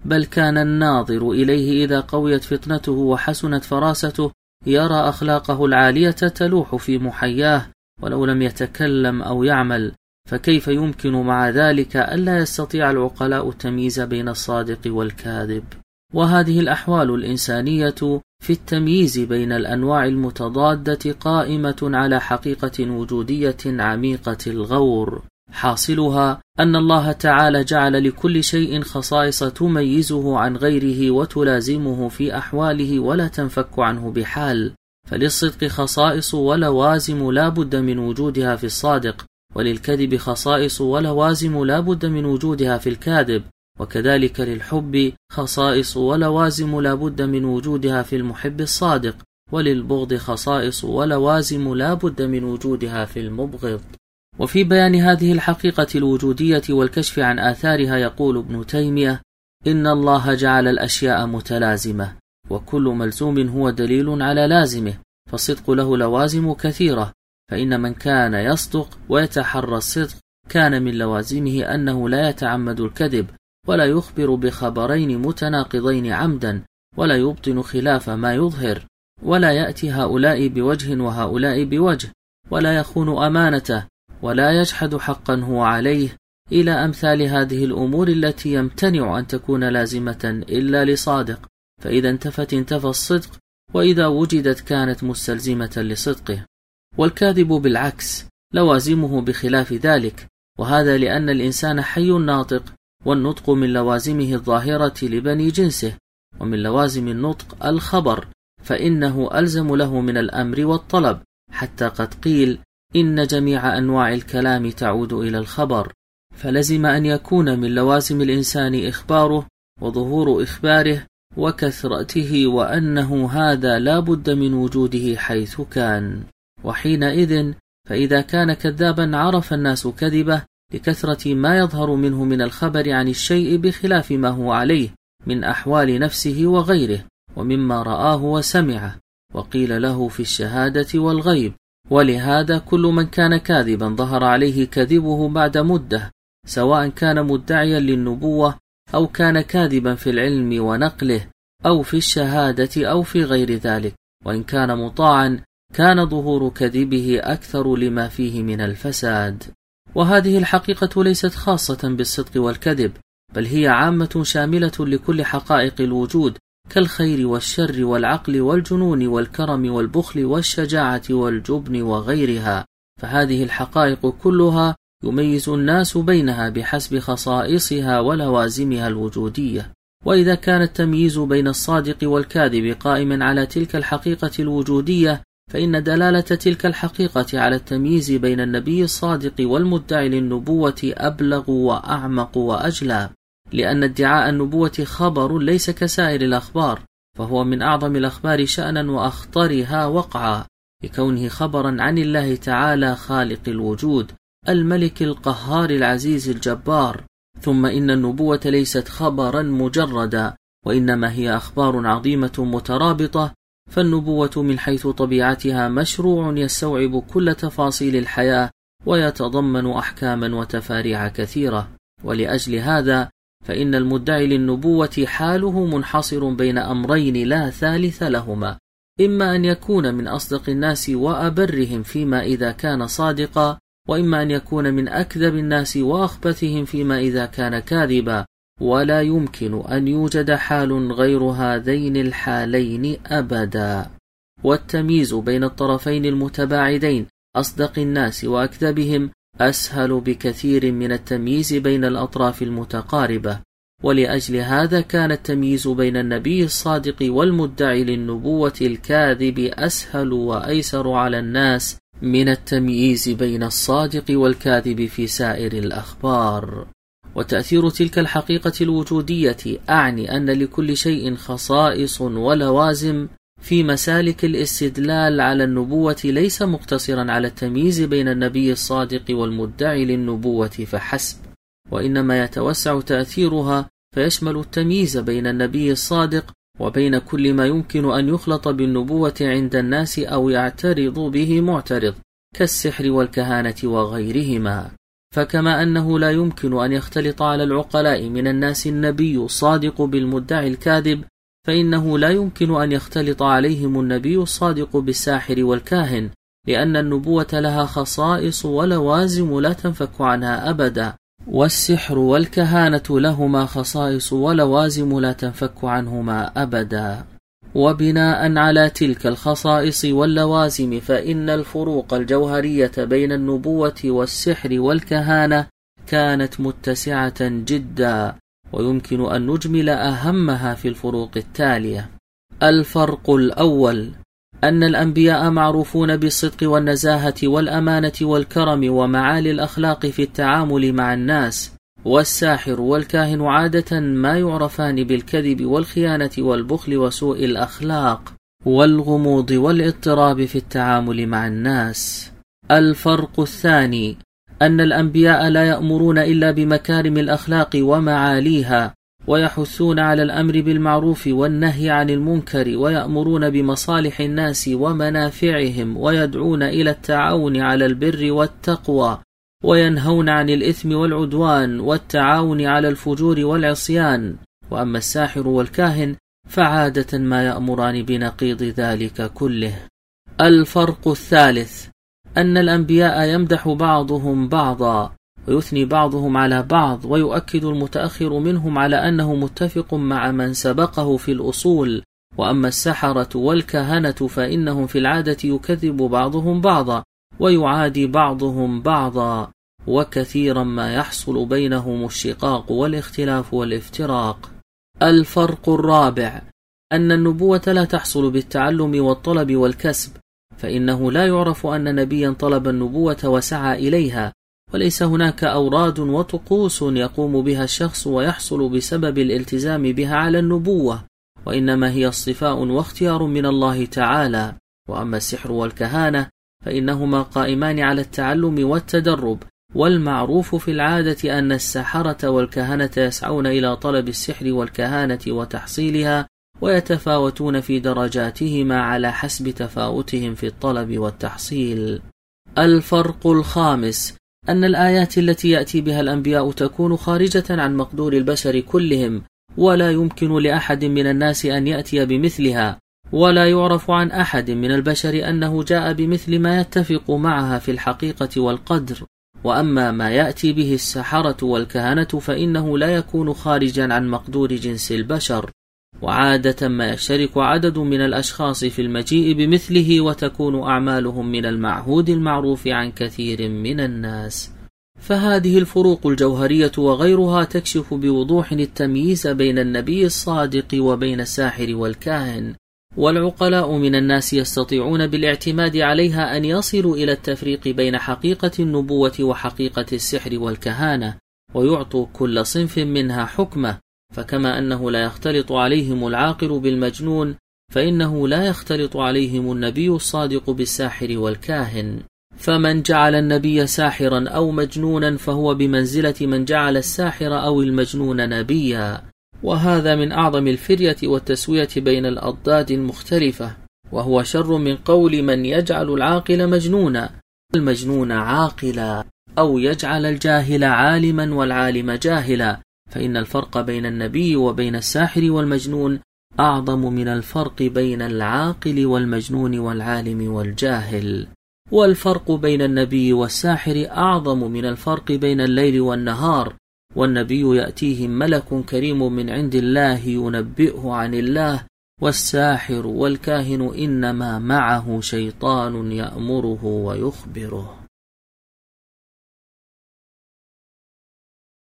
بل كان الناظر إليه إذا قويت فطنته وحسنت فراسته يرى أخلاقه العالية تلوح في محياه ولو لم يتكلم أو يعمل فكيف يمكن مع ذلك ألا يستطيع العقلاء التمييز بين الصادق والكاذب؟ وهذه الأحوال الإنسانية في التمييز بين الأنواع المتضادة قائمة على حقيقة وجودية عميقة الغور. حاصلها أن الله تعالى جعل لكل شيء خصائص تميزه عن غيره وتلازمه في أحواله ولا تنفك عنه بحال. فللصدق خصائص ولوازم لا بد من وجودها في الصادق وللكذب خصائص ولوازم لا بد من وجودها في الكاذب. وكذلك للحب خصائص ولوازم لا بد من وجودها في المحب الصادق وللبغض خصائص ولوازم لا بد من وجودها في المبغض. وفي بيان هذه الحقيقة الوجودية والكشف عن آثارها يقول ابن تيمية إن الله جعل الأشياء متلازمة وكل ملزوم هو دليل على لازمه فالصدق له لوازم كثيرة فإن من كان يصدق ويتحرى الصدق كان من لوازمه أنه لا يتعمد الكذب ولا يخبر بخبرين متناقضين عمدا ولا يبطن خلاف ما يظهر ولا يأتي هؤلاء بوجه وهؤلاء بوجه ولا يخون أمانته ولا يجحد حقا هو عليه. إلى أمثال هذه الأمور التي يمتنع أن تكون لازمة إلا لصادق فإذا انتفت انتفى الصدق وإذا وجدت كانت مستلزمة لصدقه. والكاذب بالعكس لوازمه بخلاف ذلك وهذا لأن الإنسان حي ناطق والنطق من لوازمه الظاهرة لبني جنسه ومن لوازم النطق الخبر فإنه ألزم له من الأمر والطلب حتى قد قيل إن جميع أنواع الكلام تعود إلى الخبر. فلزم أن يكون من لوازم الإنسان إخباره وظهور إخباره وكثرته وأنه هذا لا بد من وجوده حيث كان. وحينئذ فإذا كان كذابا عرف الناس كذبه لكثرة ما يظهر منه من الخبر عن الشيء بخلاف ما هو عليه من أحوال نفسه وغيره ومما رآه وسمعه وقيل له في الشهادة والغيب ولهذا كل من كان كاذبا ظهر عليه كذبه بعد مدة سواء كان مدعيا للنبوة أو كان كاذبا في العلم ونقله أو في الشهادة أو في غير ذلك وإن كان مطاعا كان ظهور كذبه أكثر لما فيه من الفساد. وهذه الحقيقة ليست خاصة بالصدق والكذب بل هي عامة شاملة لكل حقائق الوجود كالخير والشر والعقل والجنون والكرم والبخل والشجاعة والجبن وغيرها. فهذه الحقائق كلها يميز الناس بينها بحسب خصائصها ولوازمها الوجودية. وإذا كان التمييز بين الصادق والكاذب قائما على تلك الحقيقة الوجودية فإن دلالة تلك الحقيقة على التمييز بين النبي الصادق والمدعي للنبوة أبلغ وأعمق وأجلى لأن ادعاء النبوة خبر ليس كسائر الأخبار فهو من أعظم الأخبار شأنا وأخطرها وقعا لكونه خبرا عن الله تعالى خالق الوجود الملك القهار العزيز الجبار. ثم إن النبوة ليست خبرا مجردا وإنما هي أخبار عظيمة مترابطة فالنبوة من حيث طبيعتها مشروع يستوعب كل تفاصيل الحياة ويتضمن أحكاما وتفاريع كثيرة. ولأجل هذا فإن المدعي للنبوة حاله منحصر بين أمرين لا ثالث لهما. إما أن يكون من أصدق الناس وأبرهم فيما إذا كان صادقا وإما أن يكون من أكذب الناس وأخبثهم فيما إذا كان كاذبا. ولا يمكن أن يوجد حال غير هذين الحالين أبدا. والتمييز بين الطرفين المتباعدين أصدق الناس وأكذبهم أسهل بكثير من التمييز بين الأطراف المتقاربة. ولأجل هذا كان التمييز بين النبي الصادق والمدعي للنبوة الكاذب أسهل وأيسر على الناس من التمييز بين الصادق والكاذب في سائر الأخبار. وتأثير تلك الحقيقة الوجودية أعني أن لكل شيء خصائص ولوازم في مسالك الاستدلال على النبوة ليس مقتصرا على التمييز بين النبي الصادق والمدعي للنبوة فحسب وإنما يتوسع تأثيرها فيشمل التمييز بين النبي الصادق وبين كل ما يمكن أن يخلط بالنبوة عند الناس أو يعترض به معترض كالسحر والكهانة وغيرهما. فكما أنه لا يمكن أن يختلط على العقلاء من الناس النبي الصادق بالمدعي الكاذب فإنه لا يمكن أن يختلط عليهم النبي الصادق بالساحر والكاهن لأن النبوة لها خصائص ولوازم لا تنفك عنها أبدا والسحر والكهانة لهما خصائص ولوازم لا تنفك عنهما أبدا. وبناء على تلك الخصائص واللوازم فإن الفروق الجوهرية بين النبوة والسحر والكهانة كانت متسعة جدا ويمكن أن نجمل أهمها في الفروق التالية. الفرق الأول أن الأنبياء معروفون بالصدق والنزاهة والأمانة والكرم ومعالي الأخلاق في التعامل مع الناس والساحر والكاهن عادة ما يعرفان بالكذب والخيانة والبخل وسوء الأخلاق والغموض والاضطراب في التعامل مع الناس. الفرق الثاني أن الأنبياء لا يأمرون إلا بمكارم الأخلاق ومعاليها ويحثون على الأمر بالمعروف والنهي عن المنكر ويأمرون بمصالح الناس ومنافعهم ويدعون إلى التعاون على البر والتقوى. وينهون عن الإثم والعدوان والتعاون على الفجور والعصيان. وأما الساحر والكاهن فعادة ما يأمران بنقيض ذلك كله. الفرق الثالث أن الأنبياء يمدح بعضهم بعضا ويثني بعضهم على بعض ويؤكد المتأخر منهم على أنه متفق مع من سبقه في الأصول. وأما السحرة والكهنة فإنهم في العادة يكذب بعضهم بعضا ويعادي بعضهم بعضا وكثيرا ما يحصل بينهم الشقاق والاختلاف والافتراق. الفرق الرابع أن النبوة لا تحصل بالتعلم والطلب والكسب فإنه لا يعرف أن نبيا طلب النبوة وسعى إليها وليس هناك أوراد وطقوس يقوم بها الشخص ويحصل بسبب الالتزام بها على النبوة وإنما هي اصطفاء واختيار من الله تعالى. وأما السحر والكهانة فإنهما قائمان على التعلم والتدرب والمعروف في العادة أن السحرة والكهنة يسعون إلى طلب السحر والكهانة وتحصيلها ويتفاوتون في درجاتهما على حسب تفاوتهم في الطلب والتحصيل. الفرق الخامس أن الآيات التي يأتي بها الأنبياء تكون خارجة عن مقدور البشر كلهم، ولا يمكن لأحد من الناس أن يأتي بمثلها، ولا يعرف عن أحد من البشر أنه جاء بمثل ما يتفق معها في الحقيقة والقدر، وأما ما يأتي به السحرة والكهنة فإنه لا يكون خارجا عن مقدور جنس البشر. وعادة ما يشترك عدد من الأشخاص في المجيء بمثله وتكون أعمالهم من المعهود المعروف عن كثير من الناس. فهذه الفروق الجوهرية وغيرها تكشف بوضوح التمييز بين النبي الصادق وبين الساحر والكاهن. والعقلاء من الناس يستطيعون بالاعتماد عليها أن يصلوا إلى التفريق بين حقيقة النبوة وحقيقة السحر والكهانة ويعطوا كل صنف منها حكمه. فكما أنه لا يختلط عليهم العاقل بالمجنون فإنه لا يختلط عليهم النبي الصادق بالساحر والكاهن. فمن جعل النبي ساحرا أو مجنونا فهو بمنزلة من جعل الساحر أو المجنون نبيا. وهذا من أعظم الفرية والتسوية بين الأضداد المختلفة وهو شر من قول من يجعل العاقل مجنونا المجنون عاقلا أو يجعل الجاهل عالما والعالم جاهلا فإن الفرق بين النبي وبين الساحر والمجنون أعظم من الفرق بين العاقل والمجنون والعالم والجاهل. والفرق بين النبي والساحر أعظم من الفرق بين الليل والنهار والنبي يأتيه ملك كريم من عند الله ينبئه عن الله والساحر والكاهن إنما معه شيطان يأمره ويخبره.